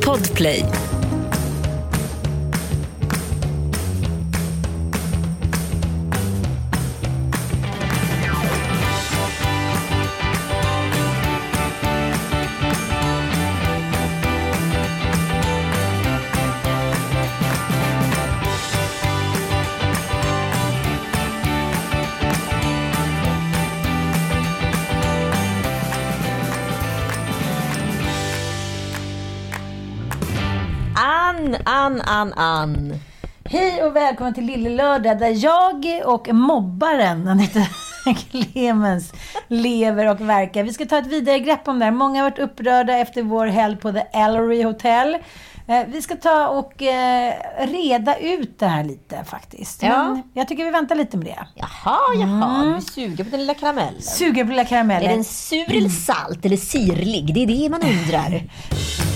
Podplay. Ann, Ann, Ann, Ann. Hej och välkommen till Lille Lördag där jag och mobbaren Anita Clemens lever och verkar. Vi ska ta ett vidare grepp om det här. Många har varit upprörda efter vår helg på The Ellery Hotel. Eh, Vi ska ta och eh, reda ut det här lite faktiskt. Ja. Men jag tycker vi väntar lite med det. Jaha, jaha. Du är sugen på den lilla karamellen. Suger på lilla karamellen. Är den sur eller salt eller sirlig? Det är det man undrar.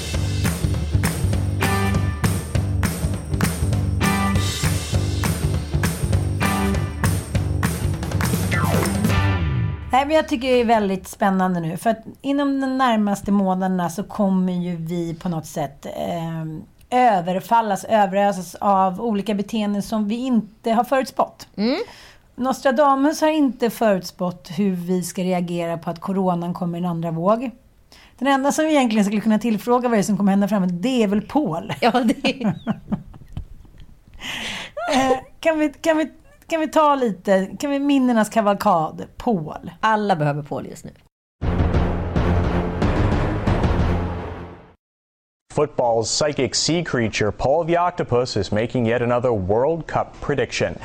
Nej, men jag tycker det är väldigt spännande nu. För att inom de närmaste månaderna så kommer ju vi på något sätt eh, överfallas, överösas av olika beteenden som vi inte har förutspått. Nostradamus har inte förutspått hur vi ska reagera på att coronan kommer i en andra våg. Den enda som vi egentligen skulle kunna tillfråga vad det är som kommer hända framåt, det är väl Paul. Ja, det är... Eh, kan, vi, kan, vi, kan vi ta lite, kan vi minnenas kavalkad, Paul? Alla behöver Paul just nu. Football's psychic sea creature, Paul the Octopus, is making yet another World Cup prediction.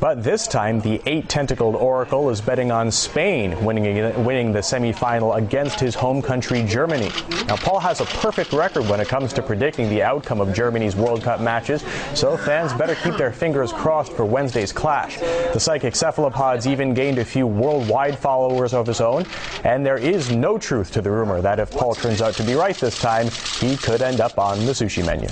But this time, the eight tentacled Oracle is betting on Spain winning, winning the semifinal against his home country, Germany. Now, Paul has a perfect record when it comes to predicting the outcome of Germany's World Cup matches, so fans better keep their fingers crossed for Wednesday's clash. The psychic cephalopods even gained a few worldwide followers of his own, and there is no truth to the rumor that if Paul turns out to be right this time, he could end up on the sushi menu.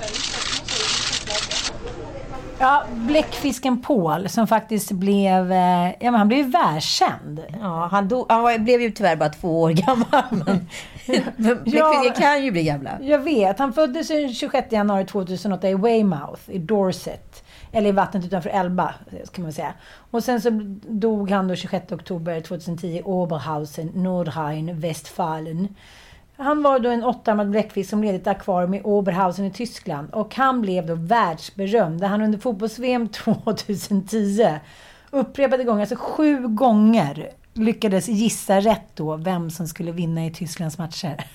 Ja, bläckfisken Paul som faktiskt blev, eh, ja men han blev ju världskänd. Ja, han, dog, han blev ju tyvärr bara två år gammal. Men Bläckfiskar kan ju bli gamla. Jag vet, han föddes den 26 januari 2008 i Weymouth i Dorset. Eller i vattnet utanför Elba, kan man säga. Och sen så dog han då 26 oktober 2010 i Oberhausen, Nordrhein, Westfalen. Han var då en åttarmad bläckfisk som ledde ett akvarium i Oberhausen i Tyskland. Och han blev då världsberömd. Där han under fotbolls-VM 2010 upprepade gånger, alltså sju gånger, lyckades gissa rätt då vem som skulle vinna i Tysklands matcher.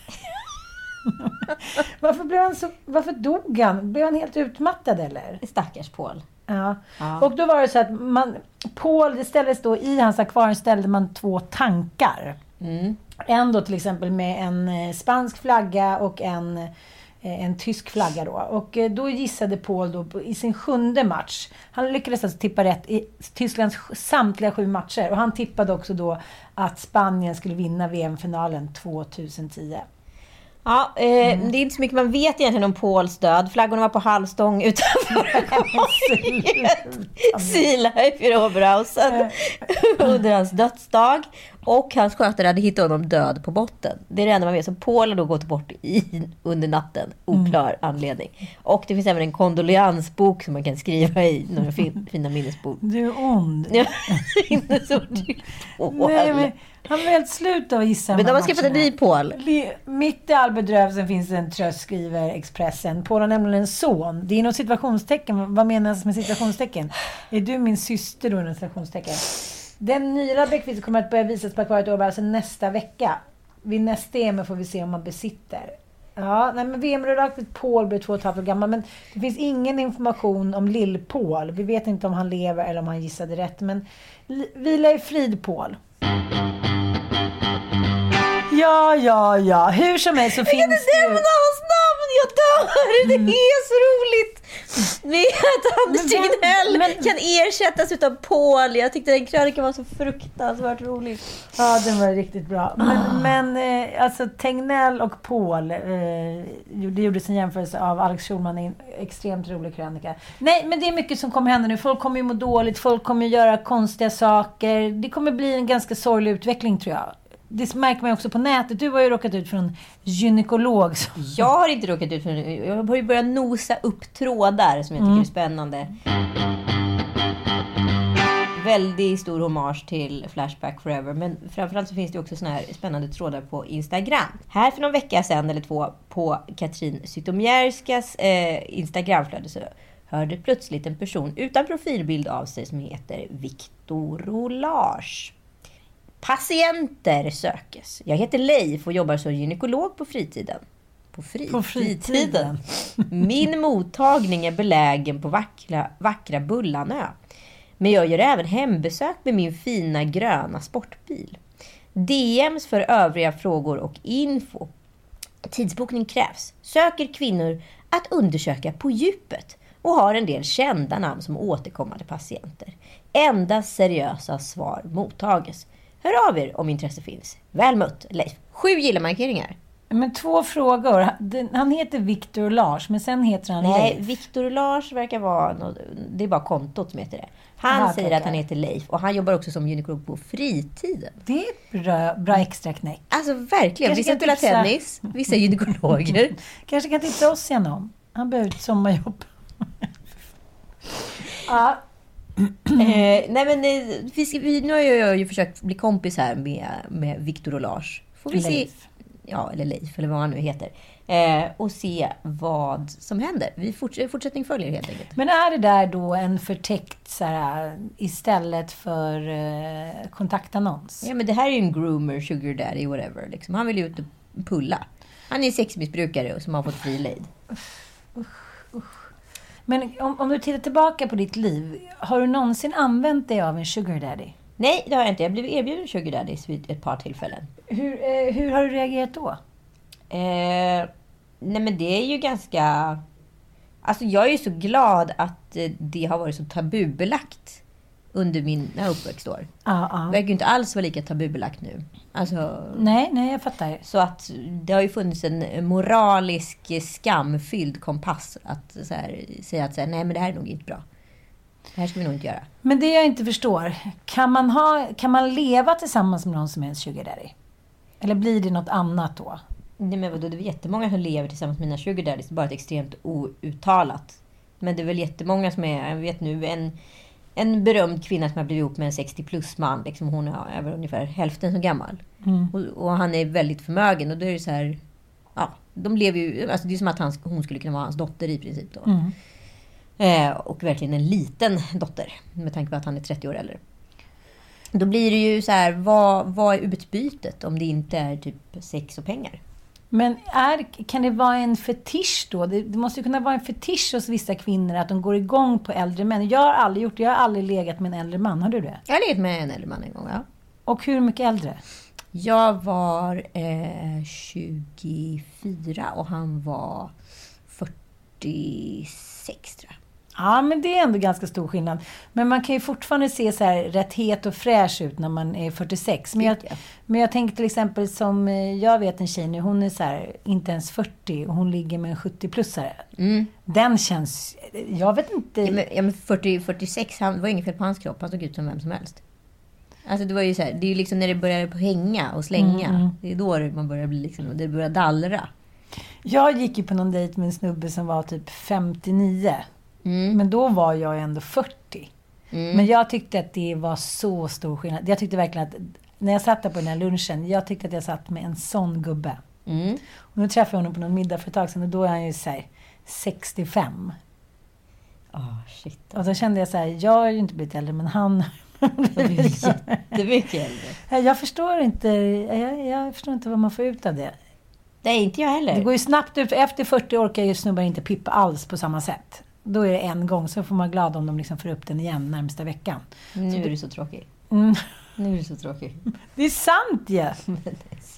varför, blev han så, varför dog han? Blev han helt utmattad eller? Stackars Paul. Ja. Och då var det så att man, Paul, det ställdes då i hans akvarium ställde man två tankar. En då till exempel med en eh, spansk flagga och en, eh, en tysk flagga då. Och eh, då gissade Paul då i sin sjunde match. Han lyckades alltså tippa rätt i Tysklands samtliga sju matcher. Och han tippade också då att Spanien skulle vinna VM-finalen 2010. Ja, eh, det är inte så mycket man vet egentligen om Pauls död. Flaggorna var på halvstång utanför akvariet. Life i Oberhausen under hans dödsdag. Och hans skötare hade hittat honom död på botten. Det är det enda man vet. Så Paul har då gått bort i, under natten. Oklar anledning. Och det finns även en kondoleansbok som man kan skriva i. Några fin, fina minnesbok. Du är ond. Ja, Minnesord. Nej, men han var helt slut av att gissa Men de har skaffat en ny Paul. Mitt i all bedrövelsen finns en tröst, skriver Expressen. Paul har nämligen en son. Det är något situationstecken. Vad menas med situationstecken? Är du min syster då? Inom situationstecken. Den nya Beckvist kommer att börja visas på Akvariet Åberg alltså nästa vecka. Vid nästa EM får vi se om man besitter. Ja, nej men VM-redaktet Paul blir två och ett halvt år gammal. Men det finns ingen information om lill-Paul. Vi vet inte om han lever eller om han gissade rätt. Men vila i frid Paul. Ja, ja, ja. Hur som helst så finns Jag kan inte det nämna hans namn, jag dör! Det är så roligt! Med att Anders Tegnell men- kan ersättas utav Paul. Jag tyckte den krönikan var så fruktansvärt rolig. Ja, den var riktigt bra. Men, men eh, alltså Tegnell och Paul, eh, det gjordes en jämförelse av Alex Schulman i en extremt rolig krönika. Nej, men det är mycket som kommer hända nu. Folk kommer ju må dåligt, folk kommer göra konstiga saker. Det kommer bli en ganska sorglig utveckling tror jag. Det märker man också på nätet. Du har ju råkat ut för en gynekolog som... Jag har inte råkat ut för Jag har ju börjat nosa upp trådar som jag tycker är spännande. Väldigt stor hommage till Flashback Forever. Men framförallt så finns det också såna här spännande trådar på Instagram. Här för någon vecka sedan eller två på Katrin Zytomierskas eh, Instagramflöde så hörde plötsligt en person utan profilbild av sig som heter Viktor Rolage. Patienter sökes. Jag heter Leif och jobbar som gynekolog på fritiden. På, fri- På fritiden. Min mottagning är belägen på vackra, vackra Bullanö. Men jag gör även hembesök med min fina gröna sportbil. DMs för övriga frågor och info. Tidsbokning krävs. Söker kvinnor att undersöka på djupet och har en del kända namn som återkommande patienter. Endast seriösa svar mottages. Hör av er om intresse finns. Väl mött, Leif. Sju gilla-markeringar. Men två frågor. Han heter Victor Lars, men sen heter han Nej, Leif. Viktor Lars verkar vara... Något, det är bara kontot som heter det. Han Aha, säger att han heter Leif och han jobbar också som gynekolog på fritiden. Det är ett bra, bra extra knäck. Alltså verkligen. Kanske Vissa spelar tipsa. tennis, vissa är gynekologer. Kanske kan tipsa oss igenom. Han behöver ett sommarjobb. ja, eh, nej men eh, vi ska, vi, nu har jag ju försökt bli kompis här med, med Viktor och Lars. Får vi se, Leif. ja, eller Leif, eller vad han nu heter. Eh, och se vad som händer. Vi forts, fortsättning följer helt enkelt. Men är det där då en förtäckt så här, istället för eh, kontaktannons? Ja men det här är ju en groomer, sugar daddy, whatever. Liksom. Han vill ju ut och pulla. Han är sexmissbrukare och som har fått fri lejd. Men om, om du tittar tillbaka på ditt liv, har du någonsin använt dig av en sugar daddy? Nej, det har jag inte. Jag blev erbjuden sugar daddy vid ett par tillfällen. Hur, eh, hur har du reagerat då? Eh, nej men det är ju ganska... Alltså jag är ju så glad att eh, det har varit så tabubelagt under mina uppväxtår. Ja, ja. Verkar ju inte alls vara lika tabubelagt nu. Alltså, Nej, nej, jag fattar. så att det har ju funnits en moralisk skamfylld kompass att så här, säga att så här, nej men det här är nog inte bra. Det här ska vi nog inte göra. Men det jag inte förstår, kan man, ha, kan man leva tillsammans med någon som är en sugar daddy? Eller blir det något annat då? Nej men vadå, det är jättemånga som lever tillsammans med mina sugar daddies. Bara ett extremt outtalat. Men det är väl jättemånga som är, jag vet nu, en, en berömd kvinna som har blivit ihop med en 60 plus man. Liksom hon är väl ungefär hälften så gammal. Och, och han är väldigt förmögen. Och då är det så här, ja, de lever ju, alltså det är som att han, hon skulle kunna vara hans dotter i princip då. Eh, och verkligen en liten dotter. Med tanke på att han är 30 år äldre. Då blir det ju så här, vad, vad är utbytet om det inte är typ sex och pengar? Men är, kan det vara en fetisch då? Det, det måste ju kunna vara en fetisch hos vissa kvinnor att de går igång på äldre män. Jag har aldrig gjort det. Jag har aldrig legat med en äldre man. Har du det? Jag har legat med en äldre man en gång, ja. Och hur mycket äldre? Jag var eh, 24 och han var 46 tror jag. Ja, men det är ändå ganska stor skillnad. Men man kan ju fortfarande se så här rätt het och fräsch ut när man är 46. Men jag, men jag tänker till exempel som, eh, jag vet en tjej nu, hon är så här, inte ens 40 och hon ligger med en 70-plussare. Den känns, jag vet inte. Ja, men, ja, men 40, 46, han det var inget fel på hans kropp. Han såg ut som vem som helst. Alltså det var ju så här, det är ju liksom när det börjar hänga och slänga. Det är då man börjar bli liksom, det börjar dallra. Jag gick ju på någon dejt med en snubbe som var typ 59. Mm. Men då var jag ändå 40. Men jag tyckte att det var så stor skillnad. Jag tyckte verkligen att, när jag satt där på den här lunchen, jag tyckte att jag satt med en sån gubbe. Mm. Och nu träffade jag honom på någon middag för ett tag sedan och då är han ju så här 65. Ah, shit. Och då kände jag så här, jag har ju inte blivit äldre men han blir jättemycket äldre. Jag förstår inte, jag, jag förstår inte vad man får ut av det. Nej, inte jag heller. Det går ju snabbt ut. Efter 40 orkar ju snubbar inte pippa alls på samma sätt. Då är det en gång, så får man vara glad om de liksom får upp den igen närmsta veckan. Nu är du så tråkig. Mm. Nu är du så tråkig. Det är sant ju!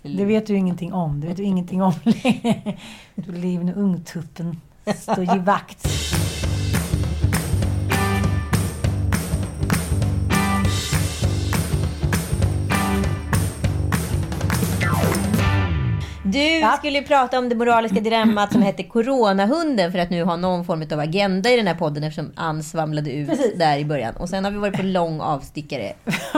Det vet du ingenting om. Det vet du ingenting om. Du lever nu ungtuppen. Står i vakt. Du Ja. skulle prata om det moraliska dilemmat som hette Coronahunden för att nu ha någon form av agenda i den här podden eftersom Ann svamlade ut Precis. där i början. Och sen har vi varit på lång avstickare.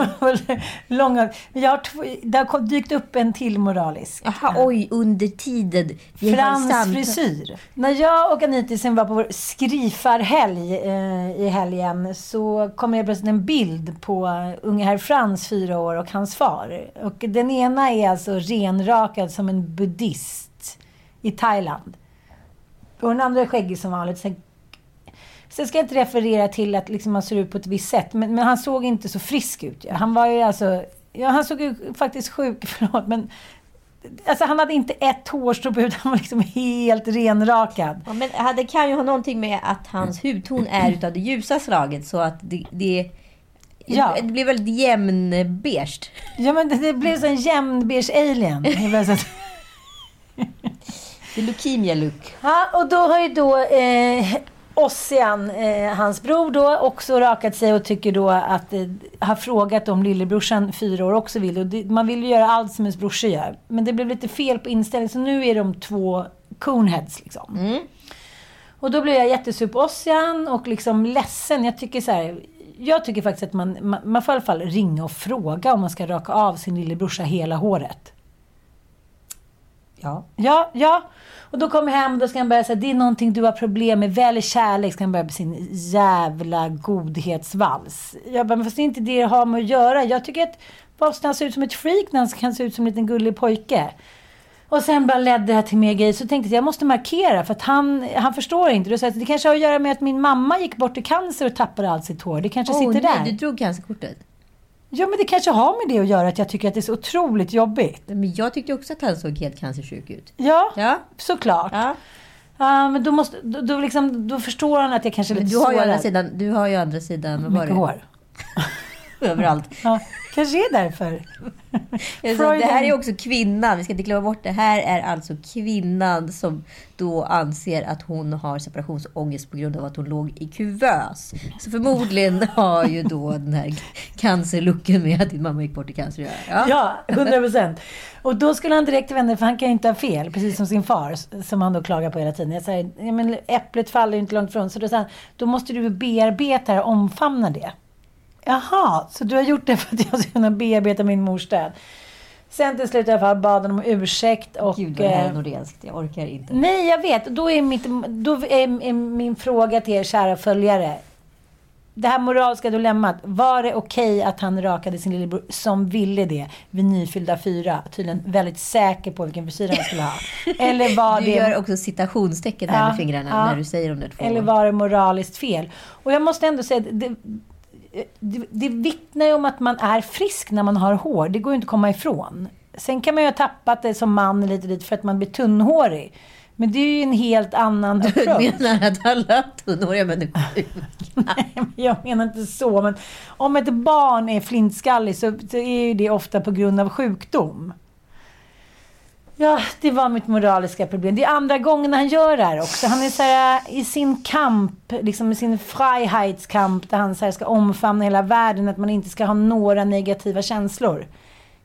Jag har två, det har dykt upp en till moralisk. Jaha, oj, under tiden. Frans frisyr. När jag och Anitisen var på vår skrifarhelg eh, i helgen så kom jag plötsligt en bild på unge herr Frans, fyra år, och hans far. Och den ena är alltså renrakad som en buddhist i Thailand. Och den andra är skäggig som vanligt. Sen, sen ska jag inte referera till att liksom han ser ut på ett visst sätt, men, men han såg inte så frisk ut. Ja. Han var ju alltså... Ja, han såg ju faktiskt sjuk, förlåt, men Alltså han hade inte ett hårstrå på huvudet, han var liksom helt renrakad. Ja, men det kan ju ha någonting med att hans hudton är utav det ljusa slaget så att det, det, Ja. det blir väldigt jämnbeige. Ja men det, det blev så en jämnbeige alien. Det är leukemia look. Ja, och då har ju då eh, Ossian, eh, hans bror då, också rakat sig och tycker då att, eh, har frågat om lillebrorsan, fyra år, också vill. Och det, man vill ju göra allt som ens brorsa gör. Men det blev lite fel på inställningen, så nu är de två coneheads liksom. Och då blev jag jättesur på Ossian och liksom ledsen. Jag tycker så här, jag tycker faktiskt att man, man, man får i alla fall ringa och fråga om man ska raka av sin lillebrorsa hela håret. Ja. Ja, ja. Och då kommer jag hem och då ska han börja säga det är någonting du har problem med. Välj kärlek. Ska han börja med sin jävla godhetsvals. Jag bara, men fast det är inte det det har med att göra. Jag tycker att varför han ser ut som ett freak när han kan se ut som en liten gullig pojke. Och sen bara ledde det här till mer grejer. Så tänkte jag att jag måste markera för att han, han förstår inte. Då sa jag att det kanske har att göra med att min mamma gick bort i cancer och tappade allt sitt hår. Det kanske oh, sitter nej, där. du drog cancerkortet. Ja, men det kanske har med det att göra att jag tycker att det är så otroligt jobbigt. Men jag tyckte också att han såg helt cancersjuk ut. Ja, Ja. såklart. ja. Ja, men då, måste, då, då, liksom, då förstår han att jag kanske är lite du har ju å sårad. andra sidan, du har ju andra sidan, Mycket hår. Överallt. Ja, kanske är därför. Alltså, det här är också kvinnan, vi ska inte glömma bort det. här är alltså kvinnan som då anser att hon har separationsångest på grund av att hon låg i kuvös. Så förmodligen har ju då den här cancerlucken med att din mamma gick bort i cancer. Ja. Ja, 100 procent. Och då skulle han direkt vända för han kan ju inte ha fel, precis som sin far, som han då klagar på hela tiden. Jag säger, ja, men äpplet faller ju inte långt ifrån. Så då sa han, då måste du bearbeta det och omfamna det. Jaha, så du har gjort det för att jag ska kunna bearbeta min mors död. Sen till slut i alla fall bad han om ursäkt och... Gud det här är eh, nordenskt, jag orkar inte. Nej, jag vet. Då är, mitt, då är, min fråga till er kära följare. Det här moraliska dilemmat. Var det okej att han rakade sin lillebror som ville det vid nyfyllda fyra? Tydligen väldigt säker på vilken frisyr han skulle ha. Eller var Du det... gör också citationstecken här Ja, med fingrarna ja. när du säger de där två Eller var det moraliskt fel? Och jag måste ändå säga, det, det, det vittnar ju om att man är frisk när man har hår. Det går ju inte att komma ifrån. Sen kan man ju ha tappat det som man lite dit för att man blir tunnhårig. Men det är ju en helt annan Du approach. menar att alla tunnhåriga människor är Nej, men jag menar inte så. Men om ett barn är flintskallig så, så är ju det ofta på grund av sjukdom. Ja, det var mitt moraliska problem. Det är andra gången han gör det här också. Han är så här, i sin kamp, liksom i sin frihetskamp, där han så här ska omfamna hela världen, att man inte ska ha några negativa känslor.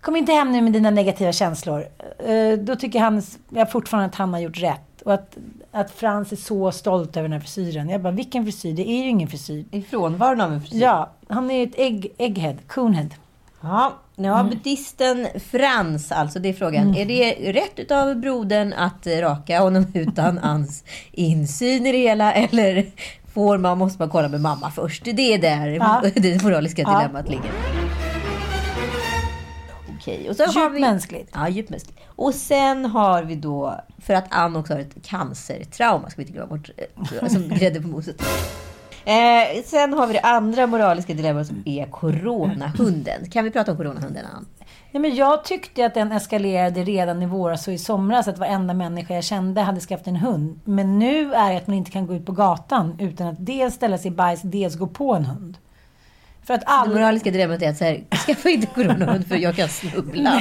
Kom inte hem nu med dina negativa känslor. Eh, Då tycker han, jag fortfarande att han har gjort rätt. Och att, att Frans är så stolt över den här frisyren. Jag bara, vilken frisyr? Det är ju ingen frisyr. i frånvaron av en frisyr. Ja, han är ju ett ägg, egghead, coonhead. Ja, nu har buddhisten Frans, alltså det är frågan. Är det rätt utav brodern att raka honom utan hans insyn i det hela? Eller får man, måste man kolla med mamma först? Det är där Ja. det moraliska Ja. dilemmat ligger. Okej, och har Djupt vi... mänskligt. Ja, djupt mänskligt. Och sen har vi då, för att Ann också har ett cancertrauma, ska vi inte glömma bort, eh, som grädde på moset. Eh, sen har vi det andra moraliska dilemmat som är coronahunden. Kan vi prata om coronahunden, Ann? Nej, men jag tyckte att den eskalerade redan i våras och i somras. Att varenda människa jag kände hade skaffat en hund. Men nu är det att man inte kan gå ut på gatan utan att dels ställa sig i bajs, dels gå på en hund. För att Det alla... moraliska dilemmat är att så här, skaffa inte coronahund för jag kan snubbla.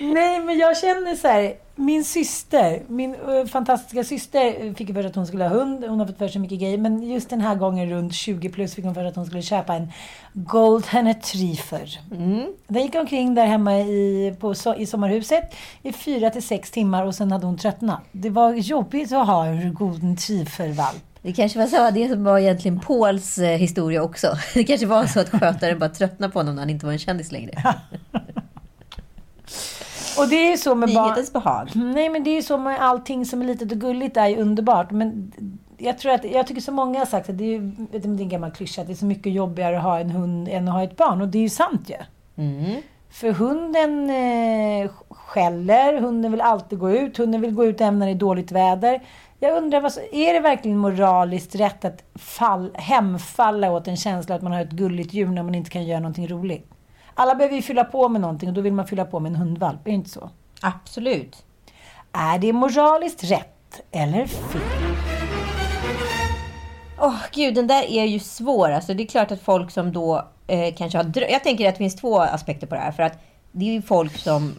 Nej, men jag känner så här. Min syster, min eh, fantastiska syster fick ju för sig att hon skulle ha hund. Hon har fått för sig mycket grejer. Men just den här gången runt 20 plus fick hon för sig att hon skulle köpa en Golden Retriever. Den gick omkring där hemma i, på, so- i sommarhuset i fyra till sex timmar och sen hade hon tröttnat. Det var jobbigt att ha en Golden Retriever-valp. Det kanske var så, det som var egentligen Pauls eh, historia också. Det kanske var så att skötaren bara tröttnade på honom när han inte var en kändis längre. Och det är så med. Nyhetens behag. Nej, men det är så med allting som är litet och gulligt är ju underbart. Men jag tror att, jag tycker så många har sagt att det är vet om det är en gammal klyscha, att det är så mycket jobbigare att ha en hund än att ha ett barn. Och det är ju sant ju. Mm. För hunden eh, skäller, hunden vill alltid gå ut, hunden vill gå ut även när det är dåligt väder. Jag undrar, vad, är det verkligen moraliskt rätt att fall, hemfalla åt en känsla att man har ett gulligt djur när man inte kan göra någonting roligt? Alla behöver ju fylla på med någonting och då vill man fylla på med en hundvalp, är det inte så? Absolut. Är det moraliskt rätt eller fel? Åh gud, den där är ju svår. Alltså, det är klart att folk som då eh, kanske har drö- Jag tänker att det finns två aspekter på det här. För att det är ju folk som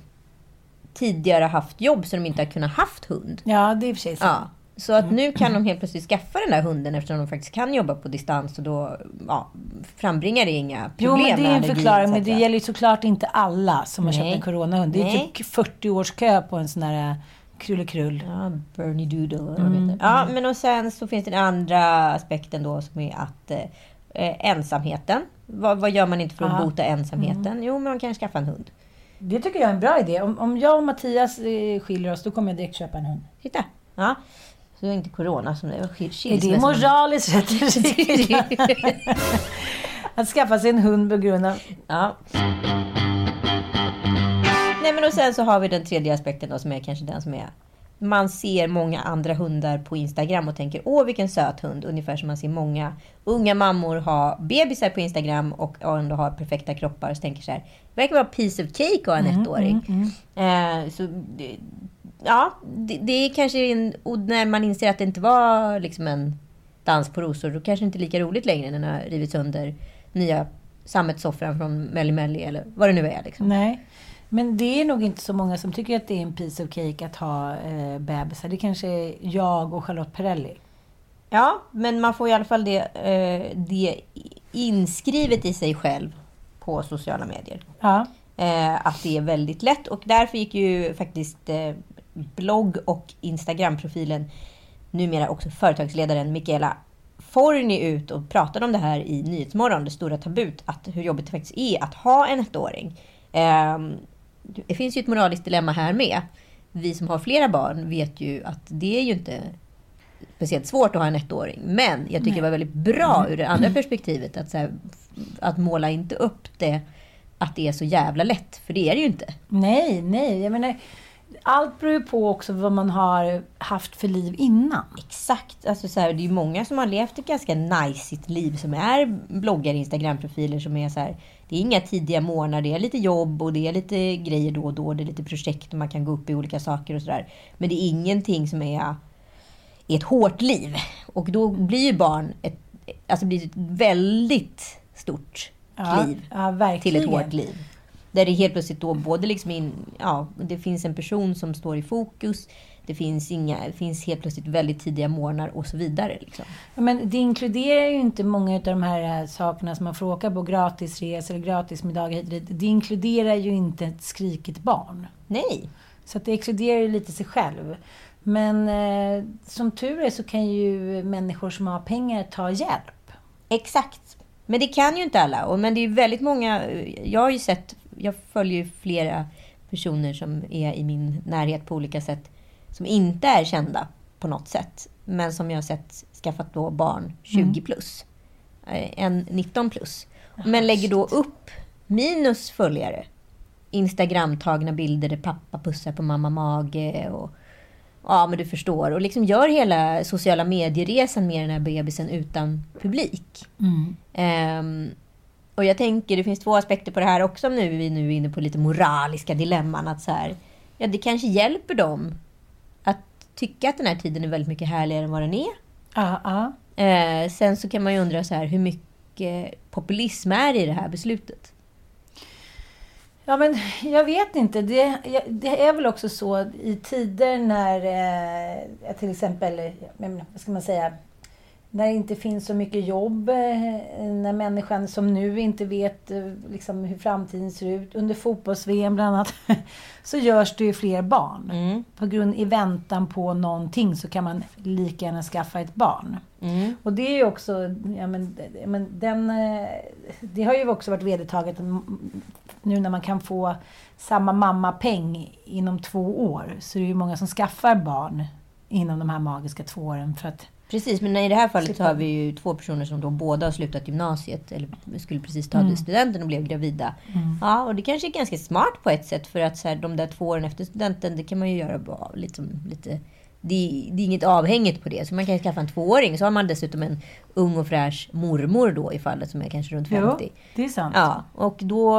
tidigare haft jobb så de inte har kunnat haft hund. Ja, det är sig sant. Ja. Så att nu kan de helt plötsligt skaffa den där hunden eftersom de faktiskt kan jobba på distans och då ja, frambringar det inga problem Jo, men det är en förklaring. Men det gäller ju såklart inte alla som har Nej. köpt en coronahund. Det är Nej. typ 40 års kö på en sån här äh, krullekrull. Ja, Bernie Doodle eller vad de heter. Ja, men och sen så finns det den andra aspekten då som är att eh, eh, ensamheten. Vad, vad gör man inte för att Ja. bota ensamheten? Jo, men man kan skaffa en hund. Det tycker jag är en bra idé. Om, om jag och Mattias eh, skiljer oss, då kommer jag direkt köpa en hund. Titta! Ja. Så det är inte corona som det är. skil- Är det skilsmässa. moraliskt rätt? Att skaffa sig en hund på grund av... Ja. Nej men och sen så har vi den tredje aspekten då som är kanske den som är man ser många andra hundar på Instagram och tänker åh vilken söt hund. Ungefär som man ser många unga mammor ha bebisar på Instagram och ändå har perfekta kroppar. Så tänker så här, det verkar vara piece of cake att ha en ettåring. Eh, så, ja, det, det är kanske en, när man inser att det inte var liksom en dans på rosor, då kanske det inte är lika roligt längre när den har rivit sönder nya sammetssoffran från Melli Melli eller vad det nu är. Liksom. Nej. Men det är nog inte så många som tycker att det är en piece of cake att ha eh, bebisar. Det kanske är jag och Charlotte Perrelli. Ja, men man får i alla fall det, eh, det inskrivet i sig själv på sociala medier. Ja. Eh, att det är väldigt lätt och därför gick ju faktiskt eh, blogg och Instagram-profilen numera också företagsledaren Michaela Forni ut och pratade om det här i Nyhetsmorgon, det stora tabut, att hur jobbigt det faktiskt är att ha en ettåring. Eh, det finns ju ett moraliskt dilemma här med. Vi som har flera barn vet ju att det är ju inte speciellt svårt att ha en ettåring. Men jag tycker det var väldigt bra ur det andra perspektivet att, så här, att måla inte upp det att det är så jävla lätt. För det är det ju inte. Nej, nej. Jag menar, allt beror ju på också vad man har haft för liv innan. Exakt. Alltså så här, det är ju många som har levt ett ganska najsigt liv som är bloggare, Instagramprofiler som är så här. Det är inga tidiga morgnar, det är lite jobb och det är lite grejer då och då. Det är lite projekt och man kan gå upp i olika saker och sådär. Men det är ingenting som är, ett hårt liv. Och då blir ju barn ett, alltså blir ett väldigt stort Ja, kliv ja, till verkligen. ett hårt liv. Där det helt plötsligt då både liksom in, ja, det finns en person som står i fokus. Det finns, inga, det finns helt plötsligt väldigt tidiga morgnar och så vidare. Liksom. Ja, Men det inkluderar ju inte många av de här eh, sakerna som man får åka på. Gratisresor, gratismiddagar hit och dit. Det inkluderar ju inte ett skrikigt barn. Nej, Så det exkluderar ju lite sig själv. Men eh, som tur är så kan ju människor som har pengar ta hjälp. exakt. Men det kan ju inte alla. Och, men det är väldigt många... Jag har ju sett... Jag följer flera personer som är i min närhet på olika sätt. Som inte är kända på något sätt. Men som jag har sett skaffat då barn 20 plus. Eh, En 19 plus. Men lägger då upp minus följare. Instagram-tagna bilder där pappa pussar på mamma mage. Och, ja, men du förstår. Och liksom gör hela sociala medieresan med den här bebisen utan publik. Ehm, och jag tänker, det finns två aspekter på det här också nu. Vi är nu inne på lite moraliska dilemman. Att så här, ja, det kanske hjälper dem att tycka att den här tiden är väldigt mycket härligare än vad den är. Ja, ja. Eh, sen så kan man ju undra så här, hur mycket populism är i det här beslutet? Ja, men jag vet inte. Det, det är väl också så i tider när eh, till exempel, vad ska man säga, när det inte finns så mycket jobb, eh, när människan som nu inte vet eh, liksom, hur framtiden ser ut, under fotbolls-VM bland annat, så görs det ju fler barn. På grund i väntan på någonting så kan man lika gärna skaffa ett barn. Och det är ju också, ja men, men den, eh, det har ju också varit vedertaget mm, nu när man kan få samma mammapeng inom två år så är det ju många som skaffar barn inom de här magiska två åren för att Precis, men i det här fallet så har vi ju två personer som då båda har slutat gymnasiet eller skulle precis ta studenten och blev gravida. Ja, och det kanske är ganska smart på ett sätt för att så här, de där två åren efter studenten, det kan man ju göra bara liksom, lite... Det, det är inget avhängigt på det. Så man kan skaffa en tvååring. Så har man dessutom en ung och fräsch mormor då i fallet som är kanske runt 50. det är sant. Ja, och då,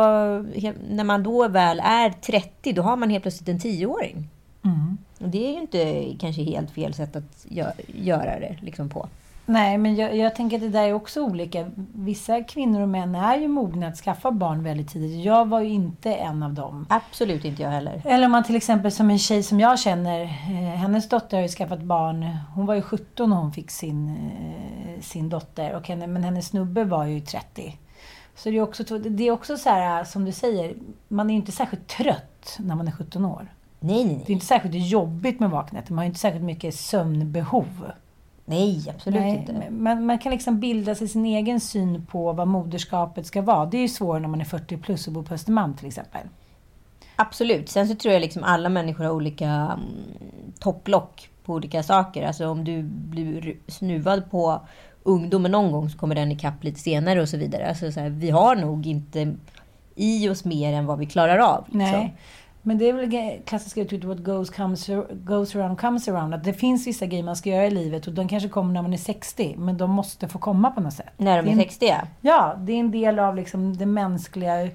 när man då väl är 30, då har man helt plötsligt en tioåring. Mm. Och det är ju inte kanske helt fel sätt att gö- göra det liksom på. Nej, men jag, jag tänker att det där är också olika. Vissa kvinnor och män är ju mogna att skaffa barn väldigt tidigt. Jag var ju inte en av dem. Absolut inte jag heller. Eller om man till exempel som en tjej som jag känner, eh, hennes dotter har ju skaffat barn. Hon var ju 17 när hon fick sin, eh, sin dotter. Och henne, men hennes snubbe var ju 30. Så det är också, det är också så här, som du säger, man är ju inte särskilt trött när man är 17 år. Nej, nej, Det är nej. inte särskilt jobbigt med vaknätter. Man har inte särskilt mycket sömnbehov. Nej, absolut Nej, inte. men Man, man kan liksom bilda sig sin egen syn på vad moderskapet ska vara. Det är ju svårare när man är 40 plus och bor på Östermalm till exempel. Absolut. Sen så tror jag liksom alla människor har olika mm, topplock på olika saker. Alltså om du blir snuvad på ungdomen någon gång så kommer den ikapp lite senare och så vidare. Alltså så här, vi har nog inte i oss mer än vad vi klarar av. liksom. Nej. Men det är väl klassiska uttrycket what goes, comes, goes around comes around. Att det finns vissa grejer man ska göra i livet och de kanske kommer när man är 60. Men de måste få komma på något sätt. När de är en- 60 ja. Ja, det är en del av liksom det mänskliga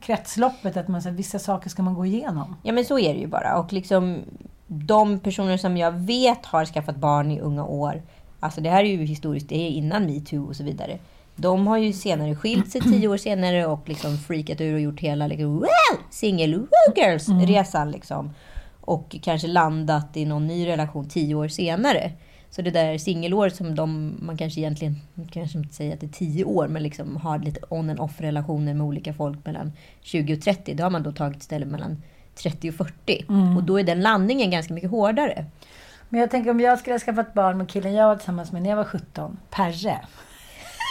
kretsloppet. Att man, så här, vissa saker ska man gå igenom. Ja men så är det ju bara. Och liksom de personer som jag vet har skaffat barn i unga år. Alltså det här är ju historiskt, det är innan metoo och så vidare. De har ju senare skilt sig tio år senare och liksom freakat ur och gjort hela liksom, wow, single wow girls resan liksom. Och kanske landat i någon ny relation tio år senare. Så det där singelåret som de, man kanske egentligen, kanske inte säger att det är tio år, men liksom har lite on and off relationer med olika folk mellan 20 och 30. Det har man då tagit istället mellan 30 och 40. Och då är den landningen ganska mycket hårdare. Men jag tänker om jag skulle ha skaffat barn med killen jag var tillsammans med när jag var 17. Perre.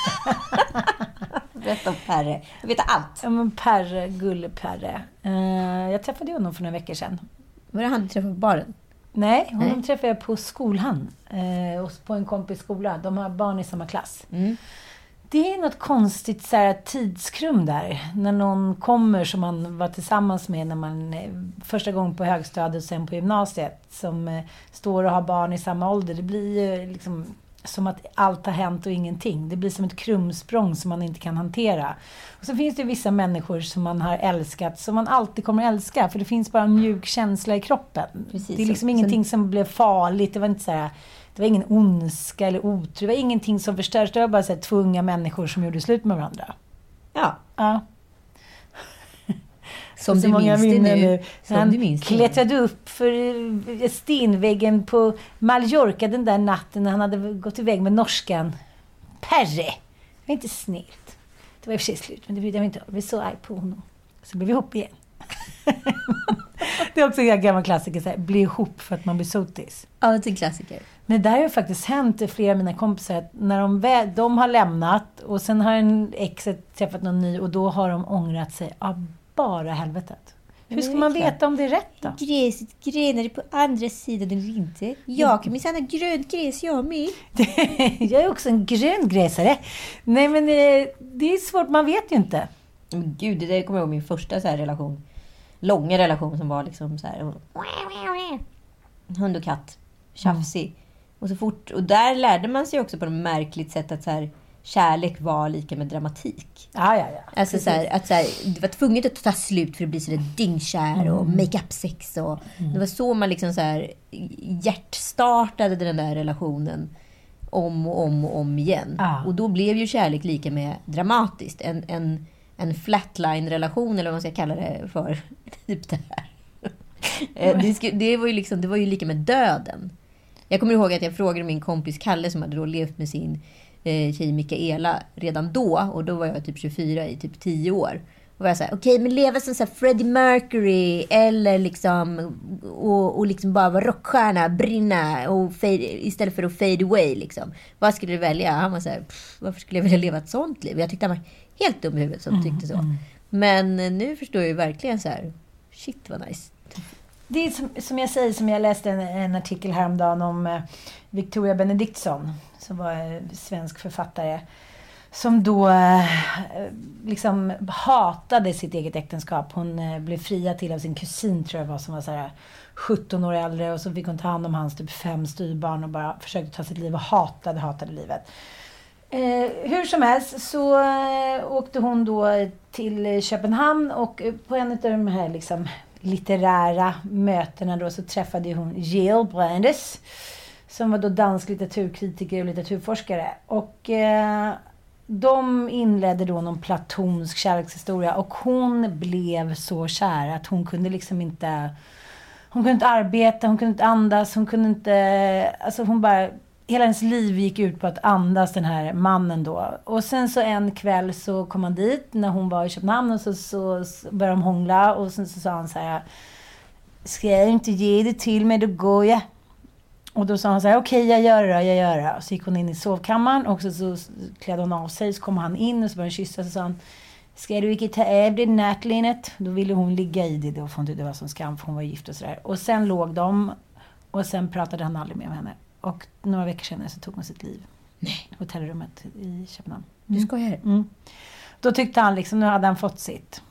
Berätta om Perre. Jag vet allt. Ja men Perre, gulle-Perre. Eh, jag träffade honom för några veckor sedan. Var det han du träffade på baren? Nej, honom Nej. träffade jag på skolan. Eh, och på en kompis skola. De har barn i samma klass. Mm. Det är något konstigt så här, tidskrum där. När någon kommer som man var tillsammans med när man eh, första gången på högstadiet och sen på gymnasiet. Som eh, står och har barn i samma ålder. Det blir ju liksom som att allt har hänt och ingenting. Det blir som ett krumsprång som man inte kan hantera. Och så finns det vissa människor som man har älskat, som man alltid kommer att älska. För det finns bara en mjuk känsla i kroppen. Precis. Det är liksom Sen- ingenting som blev farligt. Det var inte så här, det var ingen ondska eller otur. Det var ingenting som förstördes. Det var bara så här, två unga människor som gjorde slut med varandra. Ja. Ja. Som du minns nu. Som Han du minns det nu. klättrade upp för eh, stenväggen på Mallorca den där natten när han hade gått iväg med norskan. Perre! Det var inte snällt. Det var i och för sig slut, men det brydde jag mig inte om. Jag blev så arg på honom. Så blev vi ihop igen. Det är också en gammal klassiker, så här, bli ihop för att man blir sotis. Ja, det är en klassiker. Men det där har ju faktiskt hänt flera av mina kompisar. Att när de, väl, de har lämnat och sen har en exet träffat någon ny och då har de ångrat sig av bara helvetet. Hur ska man veta om det är rätt då? Gräset grönare på andra sidan eller inte. Jag kan minsann ha grönt gräs jag med. jag är också en grön gräsare. Nej men eh, det är svårt, man vet ju inte. Men gud, det där kommer jag ihåg min första så här relation. Långa relation som var liksom så här. Hund och katt. Tjafsig. Och så fort, och där lärde man sig också på ett märkligt sätt att så här, kärlek var lika med dramatik. Ja, ja, ja. Alltså så här, att så här, det var tvunget att ta slut för att bli sådär dyngkär och make-up-sex. Och Det var så man liksom så här hjärtstartade den där relationen om och om och om igen. Ja. Och då blev ju kärlek lika med dramatiskt. En, en, en flatline-relation, eller vad man ska kalla det för. Typ det här. Eh, det, var ju liksom, det var ju lika med döden. Jag kommer ihåg att jag frågade min kompis Kalle som hade då levt med sin eh, tjej Mikaela redan då. Och då var jag typ 24 i typ 10 år. Och var jag såhär, okej men leva som så Freddie Mercury eller liksom och, och liksom bara vara rockstjärna, brinna och fade, istället för att fade away liksom. Vad skulle du välja? Han var såhär, "Pff, varför skulle jag vilja leva ett sånt liv? Jag tyckte han var helt dum i huvudet som tyckte så. Men eh, nu förstår jag ju verkligen så här, shit vad nice. Det är som, som jag säger, som jag läste en, en artikel häromdagen om eh, Victoria Benediktsson, som var eh, svensk författare. Som då eh, liksom hatade sitt eget äktenskap. Hon eh, blev friad till av sin kusin, tror jag var, som var så här 17 år äldre. Och så fick hon ta hand om hans typ fem styvbarn och bara försökte ta sitt liv och hatade, hatade livet. Eh, hur som helst så eh, åkte hon då till Köpenhamn och eh, på en av de här liksom, litterära mötena då så träffade hon Jill Brandes som var då dansk litteraturkritiker och litteraturforskare. Och eh, de inledde då någon platonsk kärlekshistoria och hon blev så kär att hon kunde liksom inte hon kunde inte arbeta, hon kunde inte andas, hon kunde inte... Alltså hon bara... Hela hennes liv gick ut på att andas den här mannen då. Och sen så en kväll så kom han dit när hon var i Köpenhamn och så, så, så började de hångla och sen så sa han så här... Ska jag inte ge det till mig, då går jag. Och då sa han så här, okej jag gör det då, jag gör det. Och så gick hon in i sovkammaren och så, så klädde hon av sig. Så kom han in och så började de kyssa. Så sa han, Ska du inte ta av dig nattlinnet? Då ville hon ligga i det. Då för hon tyckte det var som skam för hon var gift och sådär. Och sen låg de och sen pratade han aldrig mer med henne. Och några veckor senare så tog hon sitt liv. Nej. Hotellrummet i Köpenhamn. Du skojar? Mm. Då tyckte han liksom, nu hade han fått sitt.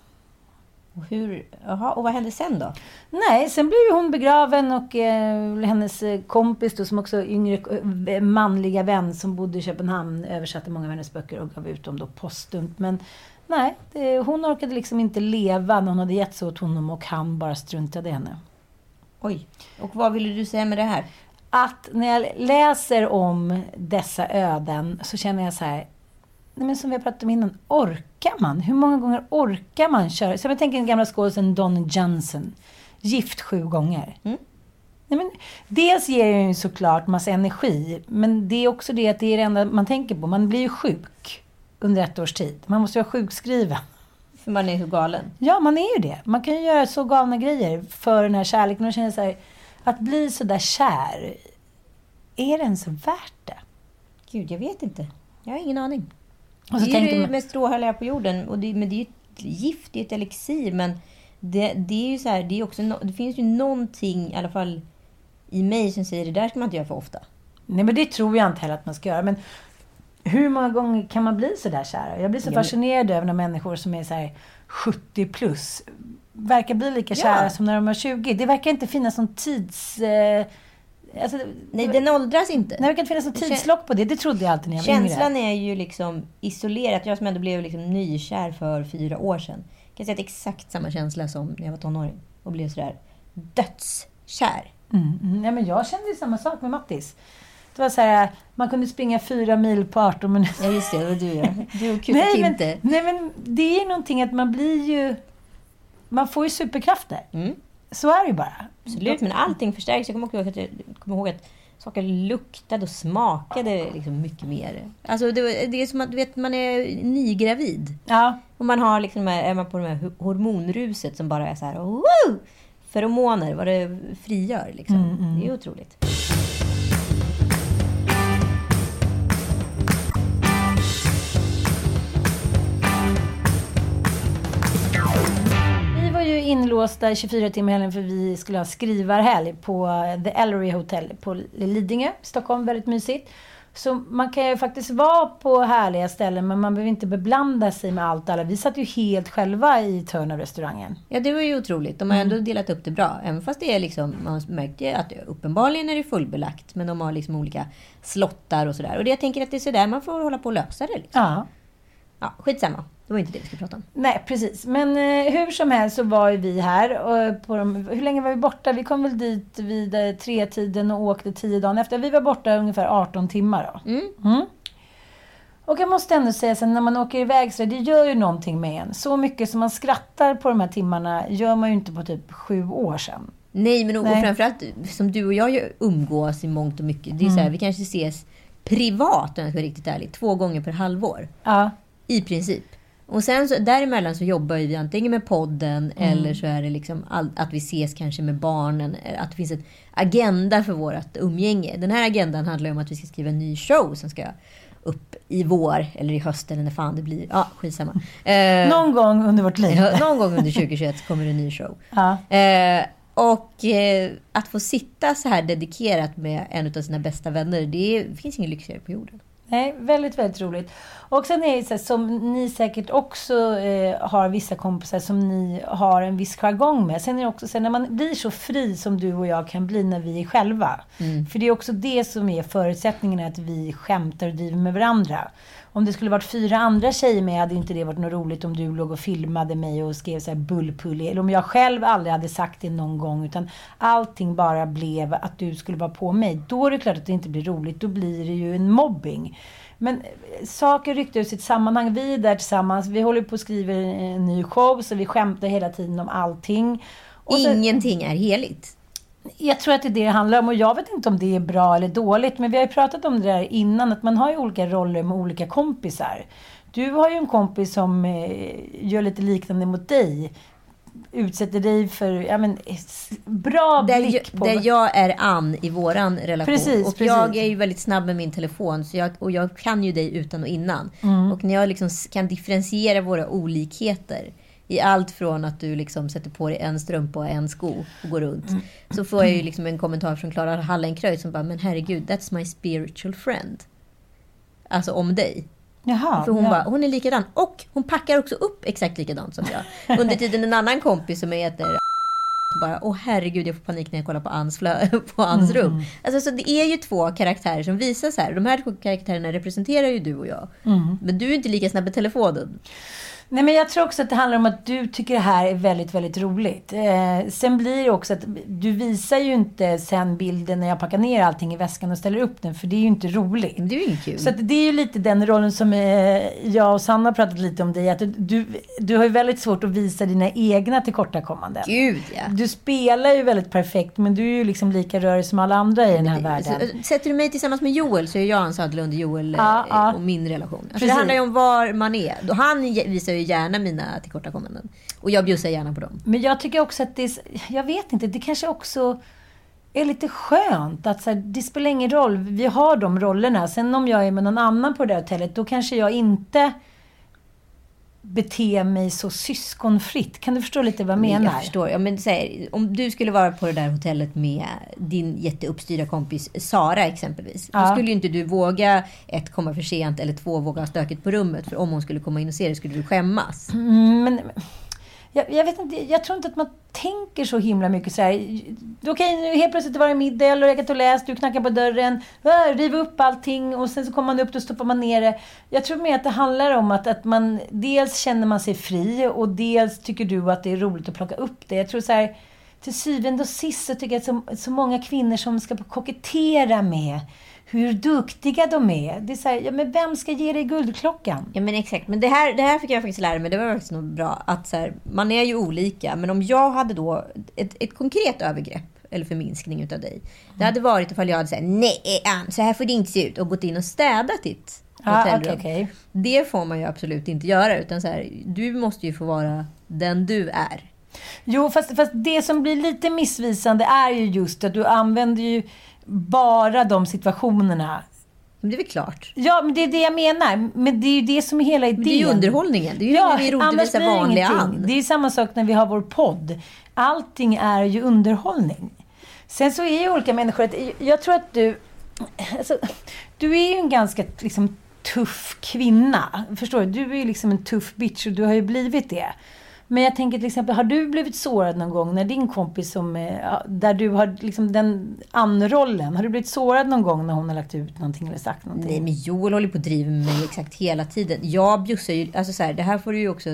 Och, hur, jaha, och vad hände sen då? Nej, sen blev hon begraven och eh, hennes eh, kompis då, som också yngre eh, manliga vän som bodde i Köpenhamn översatte många av hennes böcker och gav ut dem då postumt. Men nej, det, hon orkade liksom inte leva när hon hade gett sig åt honom och han bara struntade i henne. Oj. Och vad ville du säga med det här? Att när jag läser om dessa öden så känner jag så här, nej men som vi har pratat om innan, orkar man? Hur många gånger orkar man köra? Så jag tänker den gamla skådisen Don Johnson, gift sju gånger. Mm. Nej, men, dels ger det ju såklart massa energi, men det är också det att det är det enda man tänker på. Man blir ju sjuk under ett års tid. Man måste ju vara sjukskriven. För man är så galen. Ja, man är ju det. Man kan ju göra så galna grejer för den här kärleken. Och känner så här, att bli så där kär, är det ens värt det? Gud, jag vet inte. Jag har ingen aning. Och så det är ju man- mest råhärliga på jorden. Och det, men det är ju ett gift, det är ett elixir. Men det, det är ju så här, det, är också no, det finns ju någonting, i alla fall i mig, som säger det där ska man inte göra för ofta. Nej, men det tror jag inte heller att man ska göra. Men hur många gånger kan man bli så där kär? Jag blir så fascinerad över när människor som är så här 70 plus verkar bli lika Ja. kära som när de var 20. Det verkar inte finnas någon tids... Eh, alltså, Nej, den åldras inte. Nej, det verkar inte finnas något Kä- tidslock på det. Det trodde jag alltid när jag var Känslan yngre. är ju liksom isolerat. Jag som ändå blev liksom nykär för fyra år sedan. kan säga att det är exakt samma känsla som när jag var tonåring. Och blev sådär dödskär. Mm, mm. Nej, men jag kände ju samma sak med Mattis. Det var så här, man kunde springa fyra mil på 18 minuter. Ja, just det. Det var du ja. Du och Nej Kuka men, nej, men det är någonting att man blir ju... Man får ju superkrafter. Mm. Så är det ju bara. Absolut, men allting förstärks. Jag kommer ihåg att, jag kommer ihåg att saker luktade och smakade liksom mycket mer. Alltså det, det är som att vet, man är nygravid. Ja. Och man har liksom, är man på det här hormonruset som bara är så här, Woo! feromoner, vad det frigör. Liksom. Det är otroligt. Ju inlåsta i 24 timmar helgen för vi skulle ha skrivarhelg på The Ellery Hotel på Lidingö, Stockholm. Väldigt mysigt. Så man kan ju faktiskt vara på härliga ställen men man behöver inte beblanda sig med allt alla. Vi satt ju helt själva i Turner-restaurangen. Ja, det var ju otroligt. De har ändå delat upp det bra. Även fast det är liksom, man märkte att uppenbarligen är det fullbelagt. Men de har liksom olika slottar och sådär. Och det, jag tänker att det är sådär man får hålla på och lösa det. Liksom. Ja. Ja, skitsamma. Det var inte det vi skulle prata om. Nej, precis. Men eh, hur som helst så var ju vi här. Och på de, hur länge var vi borta? Vi kom väl dit vid eh, tretiden och åkte tio dagar efter. Vi var borta ungefär 18 timmar då. Mm. Och jag måste ändå säga sen när man åker iväg så det gör ju någonting med en. Så mycket som man skrattar på de här timmarna gör man ju inte på typ sju år sedan. Nej, men och, Nej. och framförallt som du och jag umgås i mångt och mycket. Det är så här, vi kanske ses privat, om jag ska vara riktigt ärlig, två gånger per halvår. Ja. I princip. Och sen så, däremellan så jobbar vi antingen med podden eller så är det liksom all, att vi ses kanske med barnen. eh, Att det finns en agenda för vårt umgänge. Den här agendan handlar om att vi ska skriva en ny show som ska upp i vår eller i höst eller när fan det blir. Ja, skitsamma. Eh, Någon gång under vårt liv. Någon gång under 2021 så kommer det en ny show. Ja. Eh, och eh, att få sitta så här dedikerat med en av sina bästa vänner, det finns ingen lyxigare på jorden. Nej, väldigt, väldigt roligt. Och sen är det så här, som ni säkert också eh, har vissa kompisar som ni har en viss jargong med. Sen är det också så här, när man blir så fri som du och jag kan bli när vi är själva. För det är också det som är förutsättningen att vi skämtar och driver med varandra. Om det skulle varit fyra andra tjejer med hade inte det varit något roligt om du låg och filmade mig och skrev så här bullpulli. Eller om jag själv aldrig hade sagt det någon gång. Utan allting bara blev att du skulle vara på mig. Då är det klart att det inte blir roligt. Då blir det ju en mobbing. Men eh, saker ryckte ur sitt sammanhang. Vi är där tillsammans. Vi håller på att skriva en ny show. Så vi skämtar hela tiden om allting. Och så- Ingenting är heligt jag tror att det är det det handlar om och jag vet inte om det är bra eller dåligt. Men vi har ju pratat om det där innan, att man har ju olika roller med olika kompisar. Du har ju en kompis som eh, gör lite liknande mot dig. Utsätter dig för, ja men, bra Där, blick jag, på... där jag är Ann i våran relation. Precis, och precis. jag är ju väldigt snabb med min telefon. Så jag, och jag kan ju dig utan och innan. Mm. Och när jag liksom kan differentiera våra olikheter. I allt från att du liksom sätter på dig en strumpa och en sko och går runt. Mm. Så får jag ju liksom en kommentar från Klara Hallenkreutz som bara, men herregud, that's my spiritual friend. Alltså om dig. Jaha, För hon, ja. bara, hon är likadan. Och hon packar också upp exakt likadant som jag. Under tiden en annan kompis som heter bara, åh herregud, jag får panik när jag kollar på Anns, på Anns Mm. rum. Alltså, så det är ju två karaktärer som visar så här. De här två karaktärerna representerar ju du och jag. Mm. Men du är inte lika snabb med telefonen. Nej, men jag tror också att det handlar om att du tycker det här är väldigt, väldigt roligt. Eh, sen blir det också att du visar ju inte sen bilden när jag packar ner allting i väskan och ställer upp den, för det är ju inte roligt. Men det är ju inget kul. Så det är ju lite den rollen som eh, jag och Sanna har pratat lite om dig. Att du, du har ju väldigt svårt att visa dina egna tillkortakommanden. Gud ja. Du spelar ju väldigt perfekt, men du är ju liksom lika rörig som alla andra i den här världen. Så, sätter du mig tillsammans med Joel så är jag Ann Söderlund Joel Ja, eh, ja. och min relation. Alltså, det handlar ju om var man är. Han visar ju gärna mina tillkortakommanden. Och jag bjussar gärna på dem. Men jag tycker också att det är, jag vet inte, det kanske också är lite skönt att så här, det spelar ingen roll, vi har de rollerna. Sen om jag är med någon annan på det där hotellet, då kanske jag inte beter mig så syskonfritt. Kan du förstå lite vad jag menar? Jag förstår. Ja, men, här, om du skulle vara på det där hotellet med din jätteuppstyrda kompis Sara exempelvis. Ja. Då skulle ju inte du våga ett, komma för sent eller två, våga ha stökigt på rummet. För om hon skulle komma in och se det skulle du skämmas. Mm, men jag, jag vet inte, jag tror inte att man tänker så himla mycket så här. Okej, nu helt plötsligt var det middag, jag har och läst, du knackar på dörren, äh, riv upp allting och sen så kommer man upp, och stoppar man ner det. Jag tror mer att det handlar om att, att man dels känner man sig fri och dels tycker du att det är roligt att plocka upp det. Jag tror så här, till syvende och sist så tycker jag att så, så många kvinnor som ska kokettera med hur duktiga de är. Det är så här, ja men vem ska ge dig guldklockan? Ja men exakt. Men det här, det här fick jag faktiskt lära mig. Det var faktiskt nog bra. Att så här, man är ju olika. Men om jag hade då ett, ett konkret övergrepp eller förminskning utav dig. Det hade varit ifall jag hade sagt nej så här får det inte se ut. Och gått in och städat ditt Ja, hotellrum. okej, okej. Det får man ju absolut inte göra. Utan så här, du måste ju få vara den du är. Jo, fast, fast det som blir lite missvisande är ju just att du använder ju bara de situationerna. Men det är väl klart. Ja, men det är det jag menar. Men det är ju det som är hela idén. Men det är ju underhållningen. Det är ju när vi roligt annars visar blir det vanliga. Ann. Det är ju samma sak när vi har vår podd. Allting är ju underhållning. Sen så är ju olika människor... Jag tror att du... Alltså, du är ju en ganska liksom, tuff kvinna. Förstår du? Du är ju liksom en tuff bitch och du har ju blivit det. Men jag tänker till exempel, har du blivit sårad någon gång när din kompis som, eh, där du har liksom den Ann-rollen, har du blivit sårad någon gång när hon har lagt ut någonting eller sagt någonting? Nej, men Joel håller på att driva med mig exakt hela tiden. Jag bjussar ju, alltså så här, det här får du ju också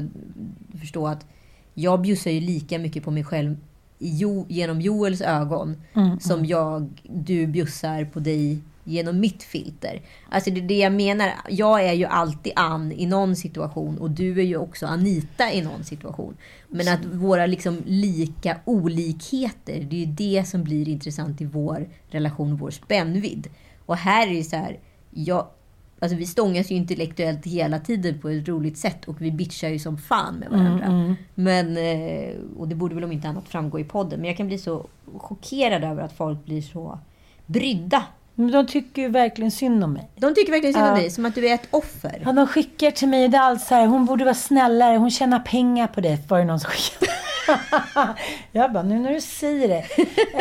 förstå att jag bjussar ju lika mycket på mig själv jo, genom Joels ögon som jag, du bjussar på dig genom mitt filter. Alltså det är det jag menar. Jag är ju alltid Ann i någon situation och du är ju också Anita i någon situation. Men att våra liksom lika olikheter, det är ju det som blir intressant i vår relation, vår spännvidd. Och här är det så här, jag, alltså vi stångas ju intellektuellt hela tiden på ett roligt sätt och vi bitchar ju som fan med varandra. Men, eh, och det borde väl om inte annat framgå i podden. Men jag kan bli så chockerad över att folk blir så brydda. Men de tycker ju verkligen synd om mig. De tycker verkligen synd om Ja. dig, som att du är ett offer. Ja, de skickar till mig, det är allt så här, hon borde vara snällare, hon tjänar pengar på det, var det någon som skickade. jag bara, nu när du säger det.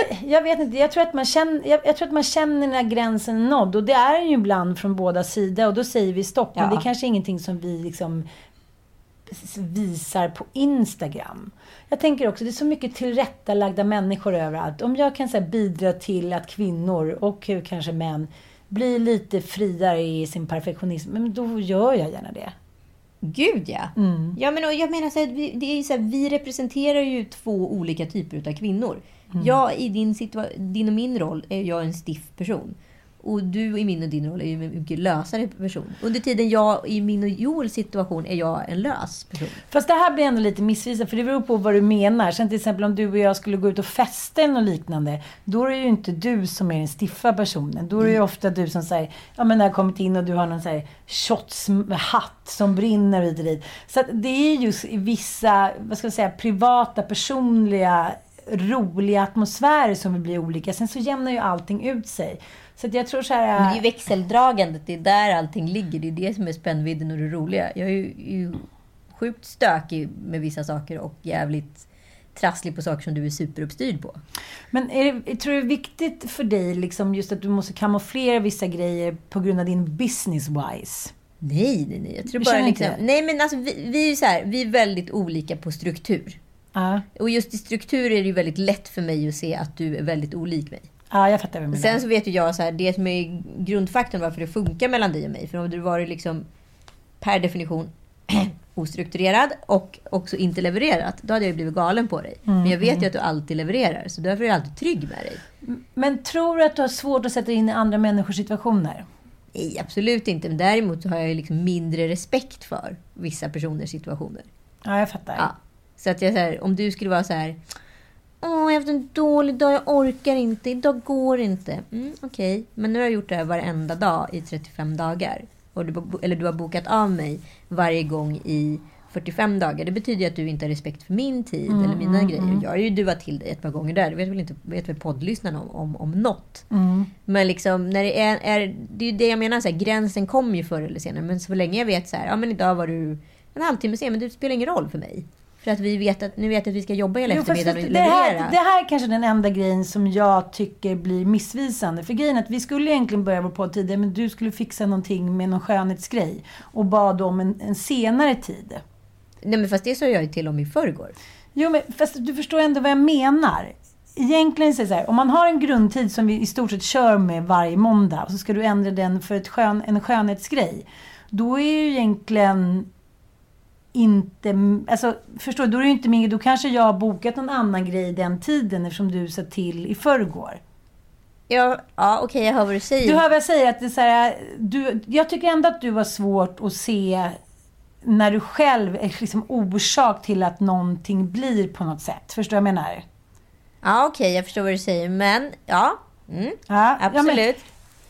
Eh, Jag vet inte, jag tror att man känner, jag, jag tror att man känner när gränsen är nådd. Och det är den ju ibland från båda sidor. Och då säger vi stopp. Men Ja. det är kanske ingenting som vi liksom visar på Instagram. Jag tänker också, det är så mycket tillrättalagda människor överallt. Om jag kan så här, bidra till att kvinnor, och kanske män, blir lite friare i sin perfektionism, men då gör jag gärna det. Gud ja. Mm. ja men, jag menar så här, vi, det är så här, vi representerar ju två olika typer av kvinnor. Mm. Jag i din, situa- din och min roll är jag en stiff person. Och du i min och din roll är ju en mycket lösare person. Under tiden jag i min och Joels situation är jag en lös person. Fast det här blir ändå lite missvisande, för det beror på vad du menar. Sen till exempel om du och jag skulle gå ut och festa eller något liknande, då är det ju inte du som är den stiffa personen. Då är det ju ofta du som säger, ja men när jag har kommit in och du har någon så här shotshatt som brinner och dit. Så att det är just vissa, vad ska jag säga, privata, personliga, roliga atmosfärer som vi blir olika. Sen så jämnar ju allting ut sig. Så jag tror så här... Men det är ju växeldragandet, det är där allting ligger. Det är det som är spännvidden och det roliga. Jag är ju, ju sjukt stökig med vissa saker och jävligt trasslig på saker som du är superuppstyrd på. Men är det, tror du det är viktigt för dig liksom just att du måste kamouflera vissa grejer på grund av din business-wise? Nej, nej, nej. Jag tror Du bara liksom? Nej, men alltså vi, vi är så här, vi är väldigt olika på struktur. Ja, Och just i struktur är det ju väldigt lätt för mig att se att du är väldigt olik mig. Ja jag fattar vad du menar. Sen så vet ju jag så här, det som är grundfaktorn varför det funkar mellan dig och mig. För om du varit liksom per definition ostrukturerad och också inte levererat, då hade jag blivit galen på dig. Men jag vet ju att du alltid levererar, så därför är jag alltid trygg med dig. Men tror du att du har svårt att sätta dig in i andra människors situationer? Nej, absolut inte. Men däremot så har jag ju liksom mindre respekt för vissa personers situationer. Ja, jag fattar. Ja. Så att jag så här, om du skulle vara så här. Åh, jag har haft en dålig dag, jag orkar inte, idag går inte. Mm, Okej, men nu har jag gjort det här varenda dag i 35 dagar. Och du, eller du har bokat av mig varje gång i 45 dagar. Det betyder ju att du inte har respekt för min tid eller mina grejer. Jag har ju duat till dig ett par gånger där. Det vet väl, inte, vet väl poddlyssnarna om, om, om något. Men liksom, när det är, är... Det är ju det jag menar, så här, gränsen kommer ju förr eller senare. Men så länge jag vet så här, ja men idag var du en halvtimme sen, men det spelar ingen roll för mig. För att vi vet att, nu vet att vi ska jobba hela Jo, eftermiddagen och det, här, leverera. det här är kanske den enda grejen som jag tycker blir missvisande. För grejen är att vi skulle egentligen börja vår podd tidigare, men du skulle fixa någonting med någon skönhetsgrej. Och bad om en, en senare tid. Nej men fast det sa jag ju till om i förrgår. Jo, men fast du förstår ändå vad jag menar. Egentligen det så här, om man har en grundtid som vi i stort sett kör med varje måndag och så ska du ändra den för ett skön, en skönhetsgrej. Då är ju egentligen inte... Alltså, förstår du? Då är det inte min... Då kanske jag har bokat någon annan grej den tiden eftersom du sa till i förrgår. Ja, ja okej jag hör vad du säger. Du hör vad jag säger? Att det är så här, du, jag tycker ändå att du har svårt att se när du själv är liksom orsak till att någonting blir på något sätt. Förstår du vad jag menar? Ja okej, jag förstår vad du säger. Men ja, mm, Ja, ja, men- absolut.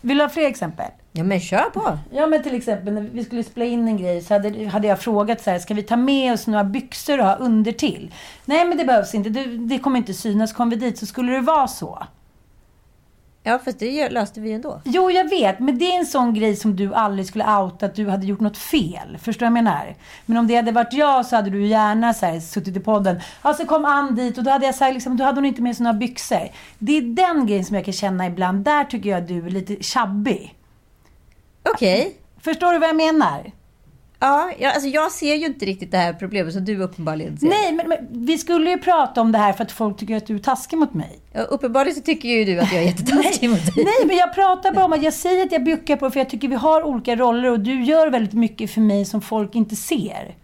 Vill du ha fler exempel? Ja, men kör på. Ja men till exempel när vi skulle spela in en grej så hade, hade jag frågat så här, ska vi ta med oss några byxor och ha under till? Nej men det behövs inte, det, det kommer inte synas. Kommer vi dit så skulle det vara så. Ja, fast det löste vi ändå. Jo, jag vet. Men det är en sån grej som du aldrig skulle outa att du hade gjort något fel. Förstår du vad jag menar? Men om det hade varit jag så hade du gärna så här, suttit i podden. Alltså kom Ann dit och då hade jag sagt liksom, då hade hon inte med sig några byxor. Det är den grejen som jag kan känna ibland. Där tycker jag att du är lite tjabbig. Okej. Förstår du vad jag menar? Ja, jag, alltså jag ser ju inte riktigt det här problemet som du uppenbarligen ser. Nej, men, men vi skulle ju prata om det här för att folk tycker att du är taskig mot mig. Ja, uppenbarligen så tycker ju du att jag är jättetaskig mot dig. Nej, men jag pratar bara om att jag säger att jag bjuckar på det för jag tycker vi har olika roller och du gör väldigt mycket för mig som folk inte ser.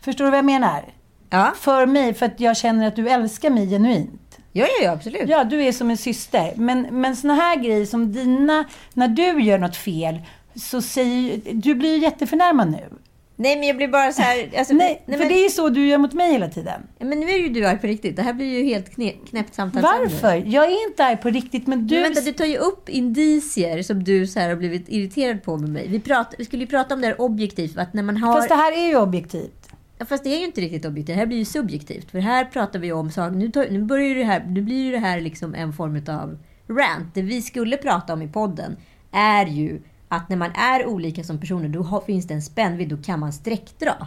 Förstår du vad jag menar? Ja, För mig, för att jag känner att du älskar mig genuint. ja, ja, ja absolut. Ja, du är som en syster. Men, men såna här grejer som dina, när du gör något fel, så säger du blir ju jätteförnärmad nu. Nej, men jag blir bara så här... Alltså, Nej, nej, för men, det är så du gör mot mig hela tiden. Men nu är ju du arg på riktigt. Det här blir ju helt knäppt samtalsämne. Varför? Jag är inte arg på riktigt, men du... Men vänta, du tar ju upp indicier som du så här har blivit irriterad på med mig. Vi, prat, vi skulle ju prata om det här objektivt. Att när man har... Fast det här är ju objektivt. Ja, Fast det är ju inte riktigt objektivt. Det här blir ju subjektivt. För här pratar vi om saker... Nu, tar- nu, börjar ju det här, nu blir ju det här liksom en form av rant. Det vi skulle prata om i podden är ju att när man är olika som personer, då finns det en spännvidd. Då kan man sträckdra.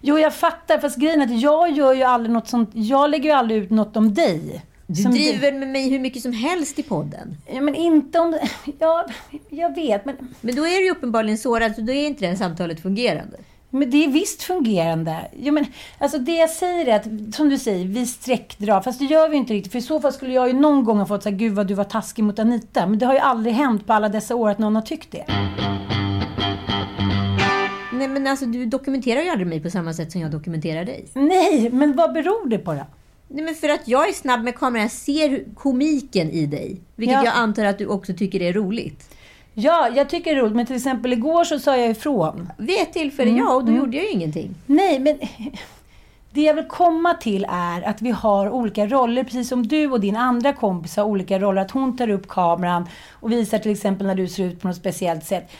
Jo, jag fattar. Fast grejen är att jag gör ju aldrig något sånt. Jag lägger ju aldrig ut något om dig. Du Som driver med mig hur mycket som helst i podden. Ja, men inte om... Ja, jag vet. Men, Men då är du ju uppenbarligen sårad, så då är inte det här samtalet fungerande. Men det är visst fungerande. Ja, men, alltså det jag säger är att, som du säger, vi sträckdrar. Fast det gör vi inte riktigt. För i så fall skulle jag ju någon gång ha fått säga, gud vad du var taskig mot Anita. Men det har ju aldrig hänt på alla dessa år att någon har tyckt det. Nej men alltså du dokumenterar ju aldrig mig på samma sätt som jag dokumenterar dig. Nej, men vad beror det på då? Nej men för att jag är snabb med kameran, jag ser komiken i dig. Vilket Ja. jag antar att du också tycker är roligt. Ja, jag tycker det är roligt. Men till exempel igår så sa jag ifrån. Vid ett tillfälle, ja, och då gjorde jag ju ingenting. Nej, men det jag vill komma till är att vi har olika roller. Precis som du och din andra kompis har olika roller. Att hon tar upp kameran och visar till exempel när du ser ut på något speciellt sätt.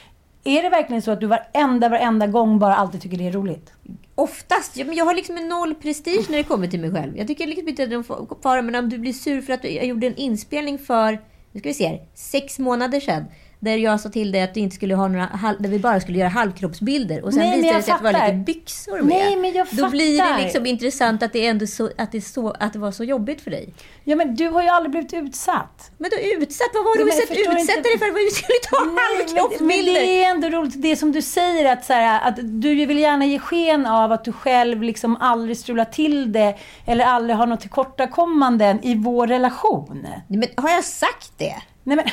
Är det verkligen så att du varenda, varenda gång bara alltid tycker det är roligt? Oftast. Ja, men jag har liksom en noll prestige när det kommer till mig själv. Jag tycker liksom inte att det är någon fara, men om du blir sur för att jag gjorde en inspelning för, nu ska vi se här, sex månader sedan. Där jag sa till dig att du inte skulle ha några, där vi bara skulle göra halvkroppsbilder. Och sen Nej, visade det sig att det var fattar. lite byxor med. Nej, men jag Då blir fattar. det liksom intressant att det ändå så, att det, så, att det var så jobbigt för dig. Ja, men du har ju aldrig blivit utsatt. Men då utsatt, vad var det vi sett utsätta dig för? Vi skulle ta Nej, men, men halvkroppsbilder. det är ändå roligt, det som du säger, att, så här, att du vill gärna ge sken av att du själv liksom aldrig strular till det eller aldrig har något tillkortakommanden i vår relation. Men har jag sagt det? Nej men,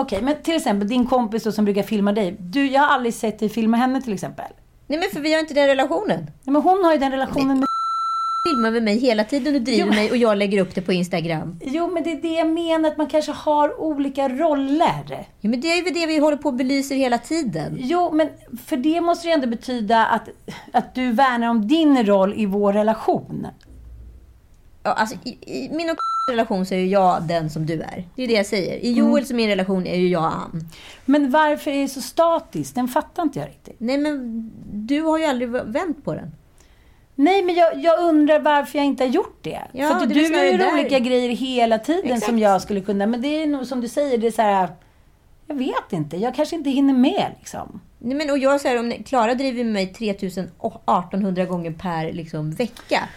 okej, men till exempel din kompis då som brukar filma dig. Du, jag har aldrig sett dig filma henne till exempel. Nej men för vi har inte den relationen. Nej, men hon har ju den relationen med... filmar med mig hela tiden och driver Jo. mig och jag lägger upp det på Instagram. Jo, men det är det jag menar, att man kanske har olika roller. Ja, men det är ju det vi håller på och belyser hela tiden. Jo, men för det måste ju ändå betyda att, att du värnar om din roll i vår relation. Ja, alltså, i, I min och relation så är ju jag den som du är. Det är det jag säger. I Joels och min relation är ju jag Ann. Men varför är det så statiskt? Den fattar inte jag riktigt. Nej men du har ju aldrig vänt på den. Nej, men jag, jag undrar varför jag inte har gjort det. Ja, För att det du gör ju olika grejer hela tiden Exakt. som jag skulle kunna. Men det är nog som du säger, det är så här... Jag vet inte. Jag kanske inte hinner med liksom. Nej, men, och jag säger om Klara driver med mig 3800 gånger per liksom, vecka.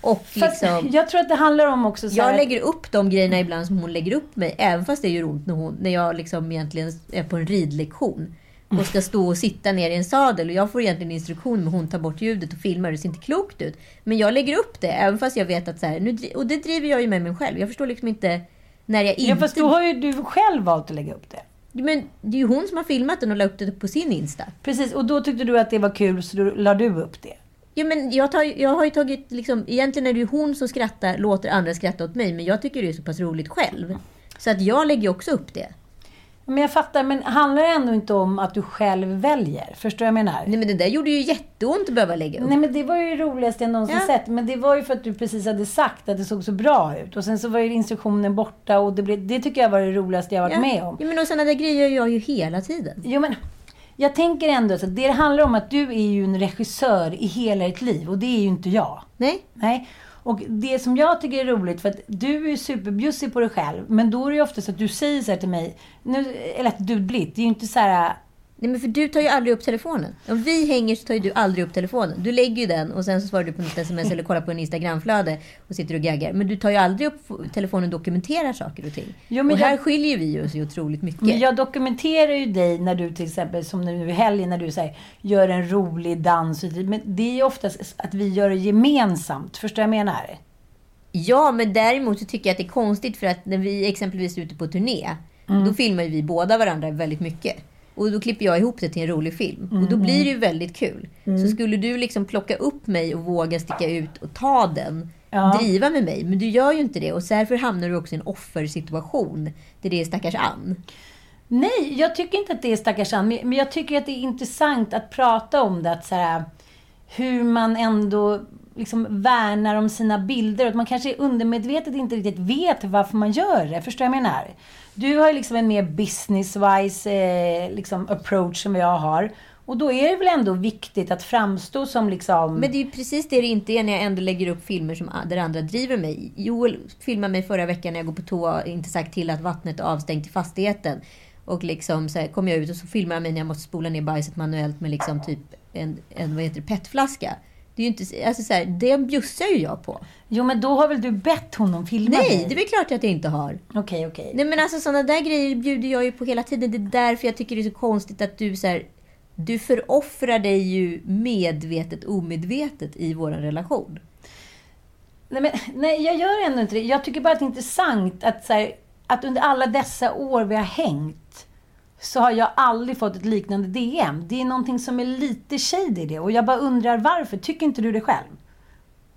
Och liksom, jag tror att det handlar om också jag lägger upp de grejerna ibland som hon lägger upp mig. Även fast det gör ont när, hon, när jag liksom egentligen är på en ridlektion. Och ska stå och sitta ner i en sadel. Och jag får egentligen instruktion men hon tar bort ljudet och filmar. Det ser inte klokt ut. Men jag lägger upp det. Även fast jag vet att så här, nu, Och det driver jag ju med mig själv. Jag förstår liksom inte när jag inte... Ja, fast då har ju du själv valt att lägga upp det. Men det är ju hon som har filmat den och la upp det på sin Insta. Precis, och då tyckte du att det var kul så då la du upp det. Ja, men jag, tar, jag har ju tagit, liksom, egentligen är det ju hon som skrattar, låter andra skratta åt mig, men jag tycker det är så pass roligt själv. Så att jag lägger ju också upp det. Men jag fattar, men handlar det ändå inte om att du själv väljer? Förstår du vad jag menar? Nej men det där gjorde ju jätteont att behöva lägga upp. Nej men det var ju det roligaste jag någonsin Ja. sett. Men det var ju för att du precis hade sagt att det såg så bra ut. Och sen så var ju instruktionen borta och det, blev, det tycker jag var det roligaste jag varit ja. med om. Ja, men och sådana där grejer gör jag ju hela tiden. Jo men, jag tänker ändå att det handlar om att du är ju en regissör i hela ditt liv och det är ju inte jag. Nej? Nej. Och det som jag tycker är roligt, för att du är ju superbjussig på dig själv, men då är det ju ofta så att du säger så här till mig, nu är lätt dudligt, det är ju inte så här, Nej men för du tar ju aldrig upp telefonen. Om vi hänger så tar ju du aldrig upp telefonen. Du lägger ju den och sen så svarar du på något sms eller kollar på en Instagramflöde och sitter och gaggar. Men du tar ju aldrig upp telefonen och dokumenterar saker och ting. Jo, men och här jag- skiljer vi oss ju otroligt mycket. Men jag dokumenterar ju dig när du till exempel, som nu i helgen, när du säger gör en rolig dans. Men det är ju oftast att vi gör det gemensamt. Förstår du vad jag menar? Ja, men däremot så tycker jag att det är konstigt för att när vi exempelvis är ute på turné, då filmar ju vi båda varandra väldigt mycket. Och då klipper jag ihop det till en rolig film. Och då blir det ju väldigt kul. Så skulle du liksom plocka upp mig och våga sticka ut och ta den, Ja. driva med mig. Men du gör ju inte det. Och därför hamnar du också i en offersituation. Där det är stackars Ann. Nej, jag tycker inte att det är stackars Ann, men men jag tycker att det är intressant att prata om det. Att så här, hur man ändå liksom värnar om sina bilder. Att man kanske undermedvetet inte riktigt vet varför man gör det. Förstår du vad jag menar? Du har ju liksom en mer business-wise eh, liksom approach som jag har. Och då är det väl ändå viktigt att framstå som liksom... Men det är ju precis det det inte är när jag ändå lägger upp filmer som, där andra driver mig. Joel filmade mig förra veckan när jag går på toa och inte sagt till att vattnet är avstängt i fastigheten. Och liksom så här, kom jag ut och så filmade han mig när jag måste spola ner bajset manuellt med liksom typ en, en vad heter det, petflaska. Det är ju inte, alltså så här, det bjussar ju jag på. Jo, men då har väl du bett honom filma Nej, dig? det är väl klart att jag inte har. Okej, okej. Nej men alltså sådana där grejer bjuder jag ju på hela tiden. Det är därför jag tycker det är så konstigt att du så här, du föroffrar dig ju medvetet omedvetet i vår relation. Nej, men, nej, jag gör ändå inte det. Jag tycker bara att det är intressant att, så här, att under alla dessa år vi har hängt så har jag aldrig fått ett liknande DM. Det är någonting som är lite shady i det. Och jag bara undrar varför. Tycker inte du det själv?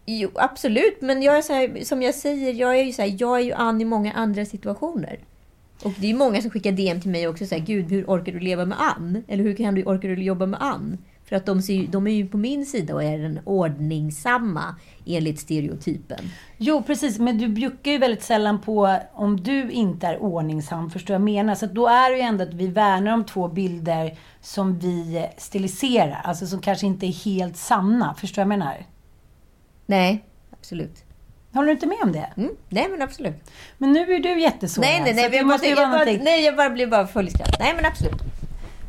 Jo, absolut. Men jag är så här, som jag säger, jag är ju så här, jag är ju Ann i många andra situationer. Och det är ju många som skickar DM till mig också. Så här, Gud, hur orkar du leva med Ann? Eller hur kan du, orkar du jobba med Ann? För att de, ser, de är ju på min sida och är den ordningsamma enligt stereotypen. Jo, precis. Men du bjuckar ju väldigt sällan på om du inte är ordningsam. Förstår du vad jag menar? Så då är det ju ändå att vi värnar om två bilder som vi stiliserar. Alltså som kanske inte är helt sanna. Förstår du vad jag menar? Nej, absolut. Håller du inte med om det? Mm, nej, men absolut. Men nu är du jättesårad. Nej, nej, nej. Jag, måste jag, bara, nej, jag bara blir bara full i skratt. Nej, men absolut.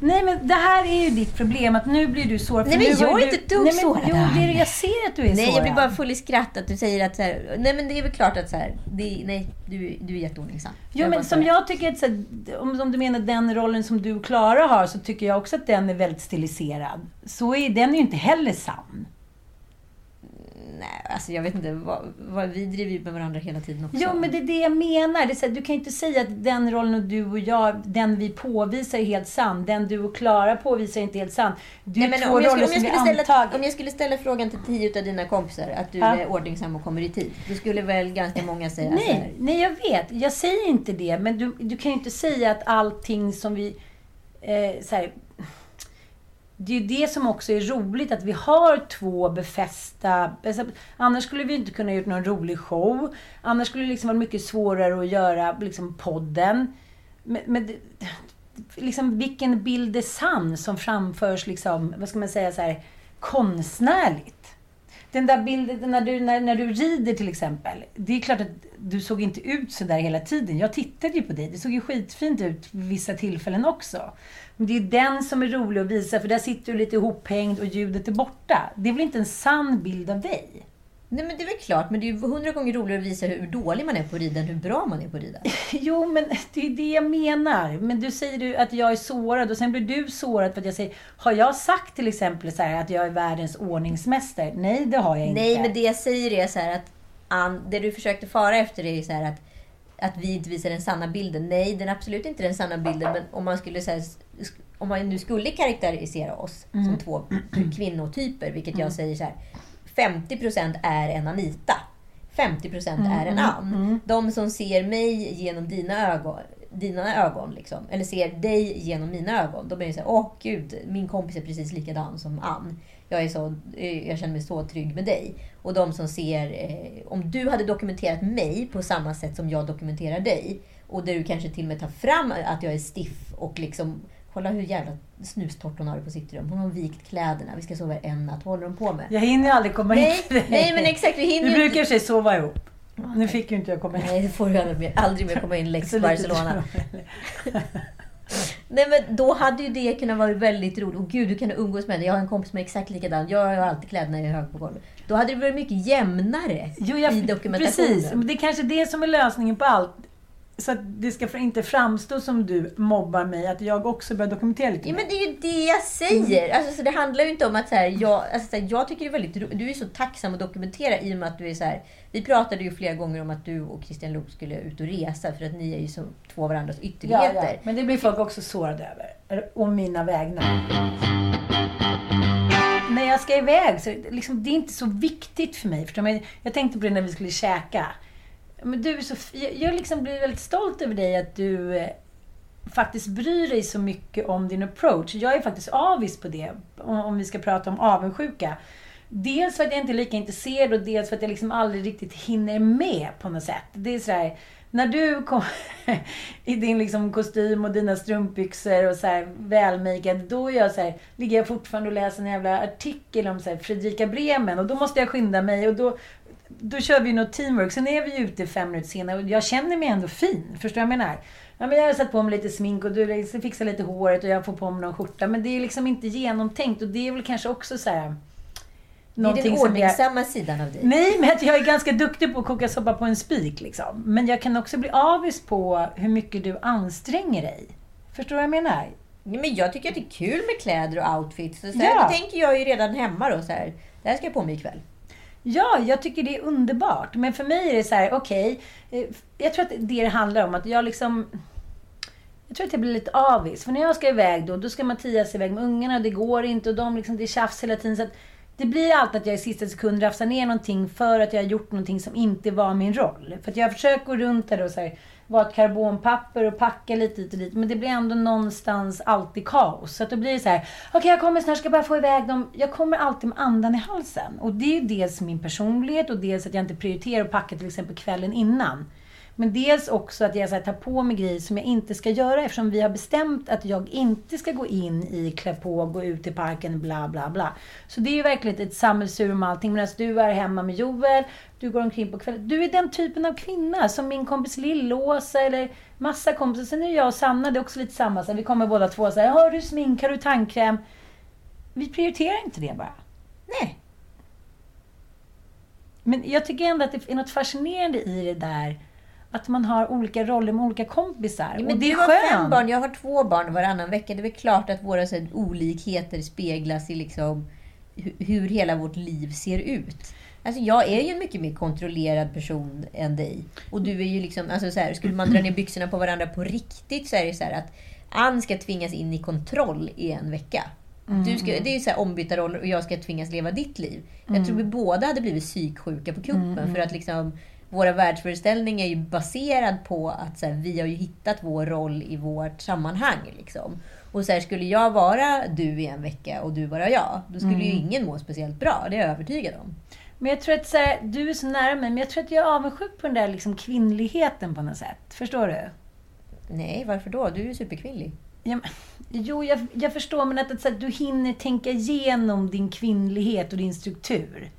Nej, men det här är ju ditt problem. Att nu blir du sårad. Nej, men jag är du... inte ett dugg nej, sårad, Jo, det är, jag ser att du är Nej, sårad. jag blir bara full i skratt att du säger att så här, nej men det är väl klart att så här, det, nej, du, du är jätteordningsam. Jo, men som jag tycker att, så här, om, om du menar den rollen som du och Klara har, så tycker jag också att den är väldigt stiliserad. Så är den är ju inte heller sann. Nej, alltså jag vet inte. Vad, vad, vi driver ju med varandra hela tiden också. Jo, men det är det jag menar. Det här, du kan inte säga att den rollen och du och jag, den vi påvisar är helt sann. Den du och Klara påvisar är inte helt sann. Är Nej, men två om, jag roller skulle, om, jag som skulle vi ställa, antagit. om jag skulle ställa frågan till tio av dina kompisar att du Ja. är ordningsam och kommer i tid. Då skulle väl ganska många säga så här, Nej, nej, jag vet. Jag säger inte det. Men du, du kan ju inte säga att allting som vi... Eh, så här, det är ju det som också är roligt, att vi har två befästa... Alltså, annars skulle vi inte kunna gjort någon rolig show. Annars skulle det liksom vara mycket svårare att göra liksom, podden. Men, men liksom, vilken bild är sann som framförs, liksom, vad ska man säga, så här, konstnärligt? Den där bilden när du, när, när du rider till exempel. Det är klart att du såg inte ut så där hela tiden. Jag tittade ju på dig. Det såg ju skitfint ut vid vissa tillfällen också. Men det är den som är rolig att visa, för där sitter du lite ihophängd och ljudet är borta. Det är väl inte en sann bild av dig? Nej men det är väl klart, men det är ju hundra gånger roligare att visa hur dålig man är på att rida än hur bra man är på att rida. Jo, men det är det jag menar. Men du säger du att jag är sårad och sen blir du sårad för att jag säger... Har jag sagt till exempel så här att jag är världens ordningsmästare? Nej, det har jag inte. Nej, men det jag säger är så här att Ann, det du försökte fara efter är så här att, att vi inte visar den sanna bilden. Nej, den är absolut inte den sanna bilden. Men om man skulle säga om man nu skulle karaktärisera oss Mm. som två kvinnotyper, vilket jag säger så här. 50% är en Anita. 50% Mm, är en Ann. De som ser mig genom dina ögon, dina ögon. Liksom. Eller ser dig genom mina ögon. Då blir det så här, åh gud, min kompis är precis likadan som Ann. Jag, är så, jag känner mig så trygg med dig. Och de som ser, eh, om du hade dokumenterat mig på samma sätt som jag dokumenterar dig. Och där du kanske till och med tar fram att jag är stiff och liksom Kolla hur jävla snustort hon har det på sitt rum. Hon har vikt kläderna. Vi ska sova en natt. Vad håller hon på med? Jag hinner aldrig komma Nej, dig. nej men exakt. Vi hinner Vi brukar i sig sova ihop. Nu fick ju inte jag komma in. Nej, det får du aldrig mer, aldrig mer komma in Lex Barcelona. Nej men då hade ju det kunnat vara väldigt roligt. Och gud, du kan umgås med det. Jag har en kompis som är exakt likadan. Jag har alltid kläderna i hög på golvet. Då hade det varit mycket jämnare Jo, jag, i dokumentationen. Precis, det är kanske det som är lösningen på allt. Så att det ska inte framstå som du mobbar mig, att jag också börjar dokumentera lite Ja, mer. men det är ju det jag säger. Alltså, så det handlar ju inte om att så här, jag, alltså, så här, jag tycker det är väldigt ro- Du är så tacksam att dokumentera i och med att du är så här. Vi pratade ju flera gånger om att du och Christian Luuk skulle ut och resa för att ni är ju som två varandras Ja, ytterligheter. ja. Men det blir folk också sårade över. Om mina vägnar. När jag ska iväg så liksom, det är inte så viktigt för mig. Förstår? Jag tänkte på det när vi skulle käka. Men du är så, jag, jag liksom blir väldigt stolt över dig att du eh, faktiskt bryr dig så mycket om din approach. Jag är faktiskt avis på det, om, om vi ska prata om avundsjuka. Dels för att jag inte är lika intresserad och dels för att jag liksom aldrig riktigt hinner med på något sätt. Det är sådär, när du kommer i din liksom kostym och dina strumpbyxor och så här välmakead, då är jag så här, ligger jag fortfarande och läser en jävla artikel om så här Fredrika Bremen och då måste jag skynda mig och då, då kör vi något teamwork. Sen är vi ute fem minuter senare och jag känner mig ändå fin. Förstår du vad jag menar? Ja, men jag har satt på mig lite smink och du liksom fixar lite håret och jag får på mig någon skjorta. Men det är liksom inte genomtänkt och det är väl kanske också så här... Det är den någonting som jag- ordningsamma sidan av dig. Nej, men jag är ganska duktig på att koka soppa på en spik. Liksom. Men jag kan också bli avis på hur mycket du anstränger dig. Förstår du vad jag menar? Ja, men jag tycker att det är kul med kläder och outfits. Så så här, Ja. Då tänker jag ju redan hemma då så här. Det här ska jag på mig ikväll. Ja, jag tycker det är underbart. Men för mig är det så här, okej. Okay, jag tror att det det handlar om, att jag liksom... Jag tror att jag blir lite avis. För när jag ska iväg då, då ska Mattias iväg med ungarna. Det går inte och de liksom, det är tjafs hela tiden. Så att det blir alltid att jag i sista sekund rafsar ner någonting för att jag har gjort någonting som inte var min roll. För att jag försöker gå runt där och så här, vara ett karbonpapper och packa lite hit och dit. Men det blir ändå någonstans alltid kaos. Så att då blir det så här, okej jag kommer snart, ska bara få iväg dem. Jag kommer alltid med andan i halsen. Och det är ju dels min personlighet och dels att jag inte prioriterar att packa till exempel kvällen innan. Men dels också att jag så här, tar på mig grejer som jag inte ska göra eftersom vi har bestämt att jag inte ska gå in i klä på, gå ut i parken, bla bla bla. Så det är ju verkligen ett sammelsurium allting. Medan alltså, du är hemma med Joel, du går omkring på kvällen. Du är den typen av kvinna som min kompis Lillåsa eller massa kompisar. Sen är det jag och Sanna, det är också lite samma. Så här, vi kommer båda två och säger, har du smink, har du tandkräm? Vi prioriterar inte det bara. Nej. Men jag tycker ändå att det är något fascinerande i det där att man har olika roller med olika kompisar. Ja, men och det är har fem skönt. barn, jag har två barn varannan vecka. Det är väl klart att våra så här, olikheter speglas i liksom, hu- hur hela vårt liv ser ut. Alltså jag är ju en mycket mer kontrollerad person än dig. Och du är ju liksom, alltså så här, skulle man dra ner byxorna på varandra på riktigt så är det så här att Ann ska tvingas in i kontroll i en vecka. Du ska, det är ju så här ombytta roller och jag ska tvingas leva ditt liv. Jag tror vi båda hade blivit psyksjuka på kuppen för att liksom våra världsföreställningar är ju baserad på att så här, vi har ju hittat vår roll i vårt sammanhang. Liksom. Och så här, skulle jag vara du i en vecka och du vara jag, då skulle ju ingen må speciellt bra. Det är jag övertygad om. Men jag tror att så här, du är så nära mig, men jag tror att jag är avundsjuk på den där liksom kvinnligheten på något sätt. Förstår du? Nej, varför då? Du är ju superkvinnlig. Ja, men, jo, jag, jag förstår, men att, att så här, du hinner tänka igenom din kvinnlighet och din struktur.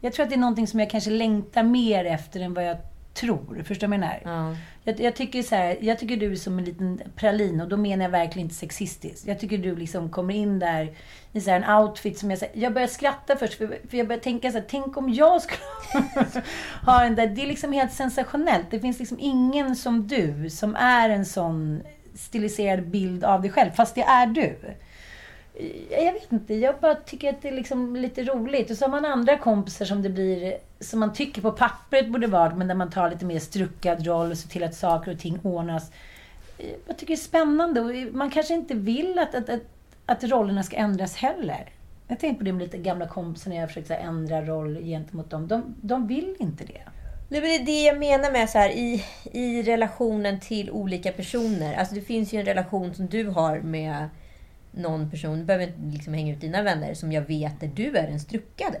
Jag tror att det är någonting som jag kanske längtar mer efter än vad jag tror. Förstår du vad jag menar? Ja. Jag, jag, tycker så här, jag tycker du är som en liten pralin och då menar jag verkligen inte sexistiskt. Jag tycker du liksom kommer in där i så här en outfit som jag säger. Jag börjar skratta först för, för jag börjar tänka så här, tänk om jag skulle ha den där. Det är liksom helt sensationellt. Det finns liksom ingen som du som är en sån stiliserad bild av dig själv, fast det är du. Jag vet inte, jag bara tycker att det är liksom lite roligt. Och så har man andra kompisar som det blir, som man tycker på pappret borde vara, men där man tar lite mer struckad roll och ser till att saker och ting ordnas. Jag tycker det är spännande och man kanske inte vill att, att, att, att rollerna ska ändras heller. Jag tänkte på det med lite gamla kompisar när jag försökte ändra roll gentemot dem. De, de vill inte det. Nej, men det är det jag menar med så här, i, i relationen till olika personer. Alltså det finns ju en relation som du har med någon person, du behöver inte liksom hänga ut dina vänner, som jag vet där du är den struckade.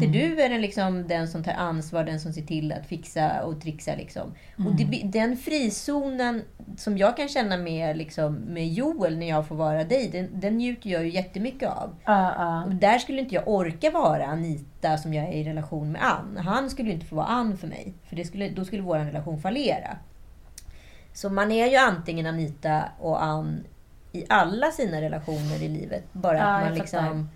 Där du är den, liksom, den som tar ansvar, den som ser till att fixa och trixa. Liksom. Och det, den frizonen som jag kan känna med, liksom, med Joel när jag får vara dig, den, den njuter jag ju jättemycket av. Ja, ja. Och där skulle inte jag orka vara Anita som jag är i relation med Ann. Han skulle inte få vara Ann för mig. För det skulle, då skulle vår relation fallera. Så man är ju antingen Anita och Ann i alla sina relationer i livet. Bara Ja, att man liksom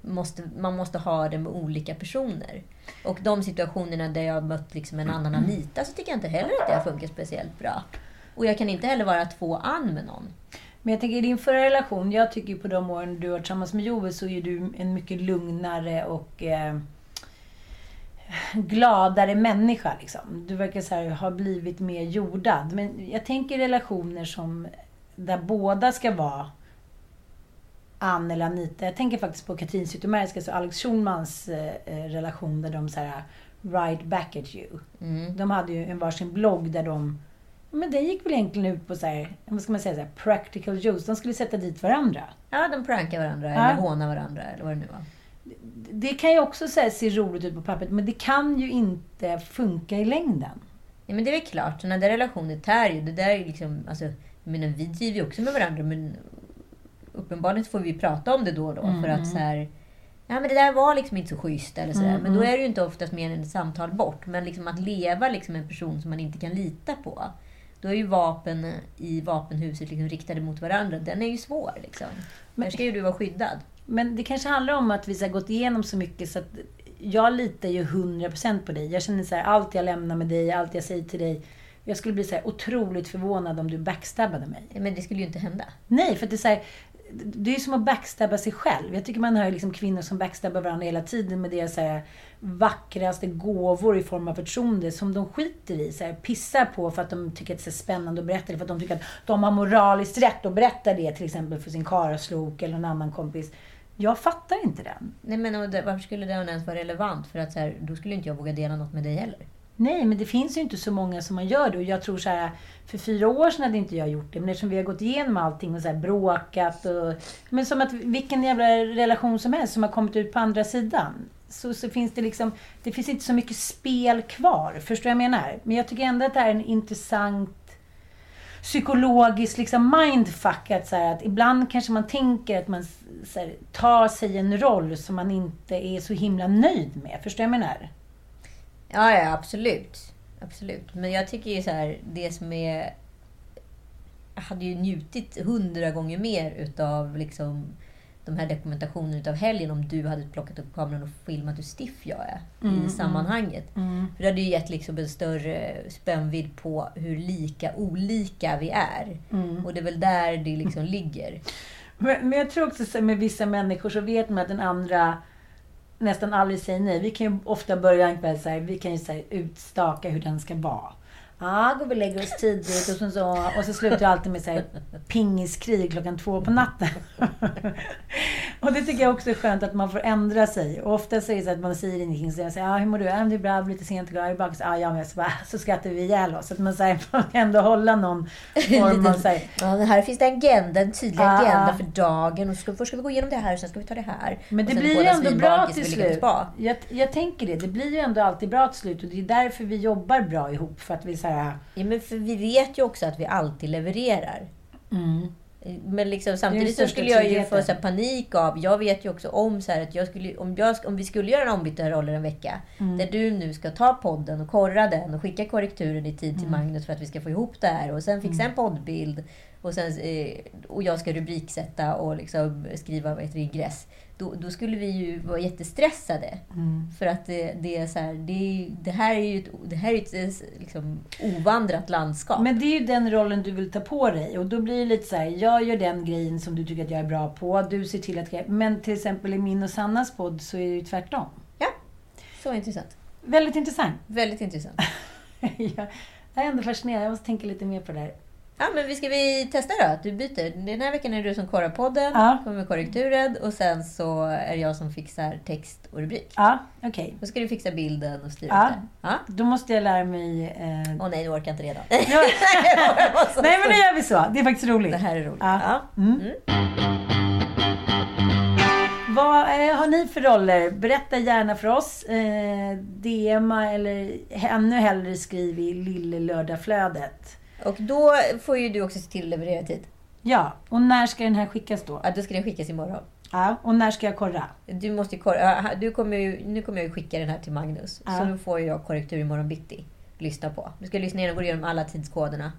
måste, man måste ha det med olika personer. Och de situationerna där jag har mött liksom en annan Anita så tycker jag inte heller att det har funkat speciellt bra. Och jag kan inte heller vara två Ann med någon. Men jag tänker i din förra relation, jag tycker på de åren du var tillsammans med Joel så är du en mycket lugnare och eh, gladare människa. Liksom. Du verkar så här, ha blivit mer jordad. Men jag tänker relationer som där båda ska vara Ann eller Anita. Jag tänker faktiskt på Katrin Zytomierska, alltså Alex Schulmans eh, eh, relation där de så här right back at you. Mm. De hade ju en varsin blogg där de men det gick väl egentligen ut på så här, vad ska man säga, så här, practical jokes. De skulle sätta dit varandra. Ja, de prankar varandra Ja. eller hånar varandra eller vad det nu var. Det kan ju också så här, se roligt ut på pappret, men det kan ju inte funka i längden. Ja, men det är väl klart, sådana där relationer tär ju. Det där är ju liksom, alltså, menar, vi driver ju också med varandra, men uppenbarligen får vi prata om det då och då. För att så här, ja men det där var liksom inte så schysst eller sådär. Men då är det ju inte oftast mer än ett samtal bort. Men liksom att leva liksom en person som man inte kan lita på. Då är ju vapen i vapenhuset liksom riktade mot varandra. Den är ju svår liksom. Där ska ju du vara skyddad. Men det kanske handlar om att vi här, gått igenom så mycket så att jag litar ju 100% på dig. Jag känner så här, allt jag lämnar med dig, allt jag säger till dig. Jag skulle bli så här otroligt förvånad om du backstabbade mig. Men det skulle ju inte hända. Nej, för att det är så här, det är som att backstabba sig själv. Jag tycker man hör liksom kvinnor som backstabbar varandra hela tiden med deras så här vackraste gåvor i form av förtroende som de skiter i. Så här, pissar på för att de tycker att det är spännande att berätta det. För att de tycker att de har moraliskt rätt att berätta det till exempel för sin karaslok eller någon annan kompis. Jag fattar inte den. Nej men varför skulle det ens vara relevant? För att så här, då skulle inte jag våga dela något med dig heller. Nej, men det finns ju inte så många som man gör det. Och jag tror så här, för fyra år sedan hade inte jag gjort det. Men eftersom vi har gått igenom allting och så här bråkat och... Men som att vilken jävla relation som helst som har kommit ut på andra sidan. Så, så finns det liksom... Det finns inte så mycket spel kvar. Förstår du vad jag menar? Men jag tycker ändå att det här är en intressant psykologisk liksom mindfuck. Att, så här, att ibland kanske man tänker att man så här, tar sig en roll som man inte är så himla nöjd med. Förstår du vad jag menar? Ja, ja, absolut. Absolut. Men jag tycker ju så här, det som är... Jag hade ju njutit hundra gånger mer utav liksom de här dokumentationerna utav helgen om du hade plockat upp kameran och filmat hur stiff jag är i sammanhanget. För det hade ju gett liksom en större spännvidd på hur lika olika vi är. Och det är väl där det liksom ligger. Men, men jag tror också så med vissa människor så vet man att den andra nästan aldrig säger nej. Vi kan ju ofta börja en kväll så här, vi kan ju så här, utstaka hur den ska vara. Ja, går vi och lägger oss tidigt och så, så, och så slutar det alltid med så här, pingiskrig klockan två på natten. och det tycker jag också är skönt att man får ändra sig. Och ofta säger det så att man säger ingenting. Så jag säger, ja, hur mår du? Men det är bra, blir lite sent igår. Jag är bakis. Ja, jag med. Så, bara, så skrattar vi ihjäl oss. Så att man så här, får ändå hålla någon form av så här, Ja, här finns det en agenda, en tydlig Ah. agenda för dagen. Och så, först ska vi gå igenom det här sen ska vi ta det här. Men det blir ju ändå bra till slut. Jag, jag tänker det. Det blir ju ändå alltid bra till slut. Och det är därför vi jobbar bra ihop. För att vi så här... Ja, men för vi vet ju också att vi alltid levererar. Men liksom, samtidigt så skulle jag ju få så panik av... Jag vet ju också om så här, att jag skulle, om, jag, om vi skulle göra en ombytta roller en vecka. Där du nu ska ta podden och korra den och skicka korrekturen i tid till Magnus för att vi ska få ihop det här. Och sen fixa en poddbild. Och, sen, eh, och jag ska rubriksätta och liksom skriva vad heter ingress. Då, då skulle vi ju vara jättestressade. För att det, det är så här, det, det här är ju ett, det här är ett eh, liksom, ovandrat landskap. Men det är ju den rollen du vill ta på dig. Och då blir det lite så här, jag gör den grejen som du tycker att jag är bra på. Du ser till att... Men till exempel i min och Sannas podd så är det ju tvärtom. Ja, så intressant. Väldigt intressant. Väldigt intressant. jag är ändå fascinerad. Jag måste tänka lite mer på det här. Ja, men vi ska vi testa då? Att du byter. Den här veckan är det du som korrar podden, Ja. kommer med korrekturen och sen så är det jag som fixar text och rubrik. Ja, okej. Då ska du fixa bilden och styra Ja. det. Ja. Då måste jag lära mig... Eh... Åh nej, nu orkar inte redan. Nej, men nu gör vi så. Det är faktiskt roligt. Det här är roligt. Ja. Ja. Mm. Vad eh, har ni för roller? Berätta gärna för oss. Eh, DMa eller ännu hellre skriv i Lille Lördagflödet. Och då får ju du också se till att leverera tid. Ja, och när ska den här skickas då? Ja, då ska den skickas imorgon. Ja, och när ska jag korra? Du måste ju korra, du kommer ju, nu kommer jag ju skicka den här till Magnus. Ja. Så då får jag korrektur imorgon bitti. Lyssna på. Du ska lyssna igenom, gå igenom alla tidskoderna.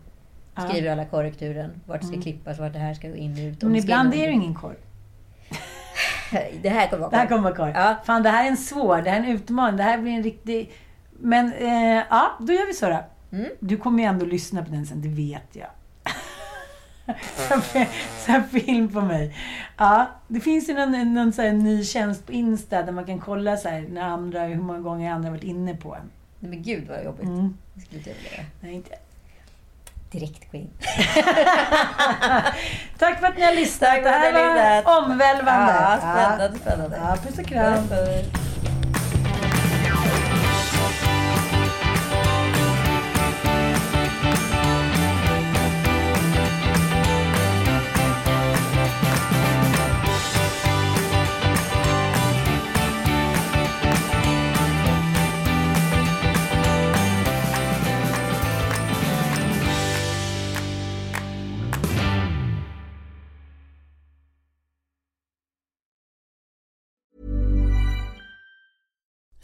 Skriver alla korrekturen. Vart det ska klippas, vart det här ska gå in och ut. Men ibland är det ut. ingen korr. Det här kommer vara Det här korr. kommer vara korr. Ja. Fan, det här är en svår, det här är en utmaning. Det här blir en riktig... Men eh, ja, då gör vi så då. Mm. Du kommer ju ändå lyssna på den sen, det vet jag. Så här- film på mig. Ja, det finns ju någon, någon så här ny tjänst på Insta där man kan kolla så här, när andra, hur många gånger andra har varit inne på en. Nej, men gud vad jobbigt. Mm. Det skulle inte jag vilja göra. Nej, inte. Direkt gå in. Tack för att ni har lyssnat. Det här var omvälvande. Ja, spännande, spännande. Ja, puss och kram.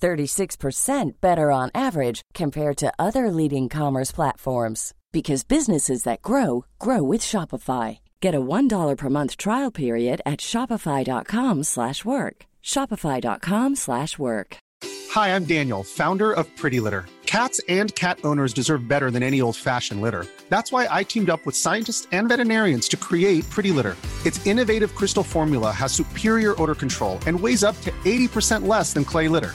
36% better on average compared to other leading commerce platforms because businesses that grow grow with Shopify. Get a $1 per month trial period at shopify.com/work. shopify.com/work. Hi, I'm Daniel, founder of Pretty Litter. Cats and cat owners deserve better than any old-fashioned litter. That's why I teamed up with scientists and veterinarians to create Pretty Litter. Its innovative crystal formula has superior odor control and weighs up to 80% less than clay litter.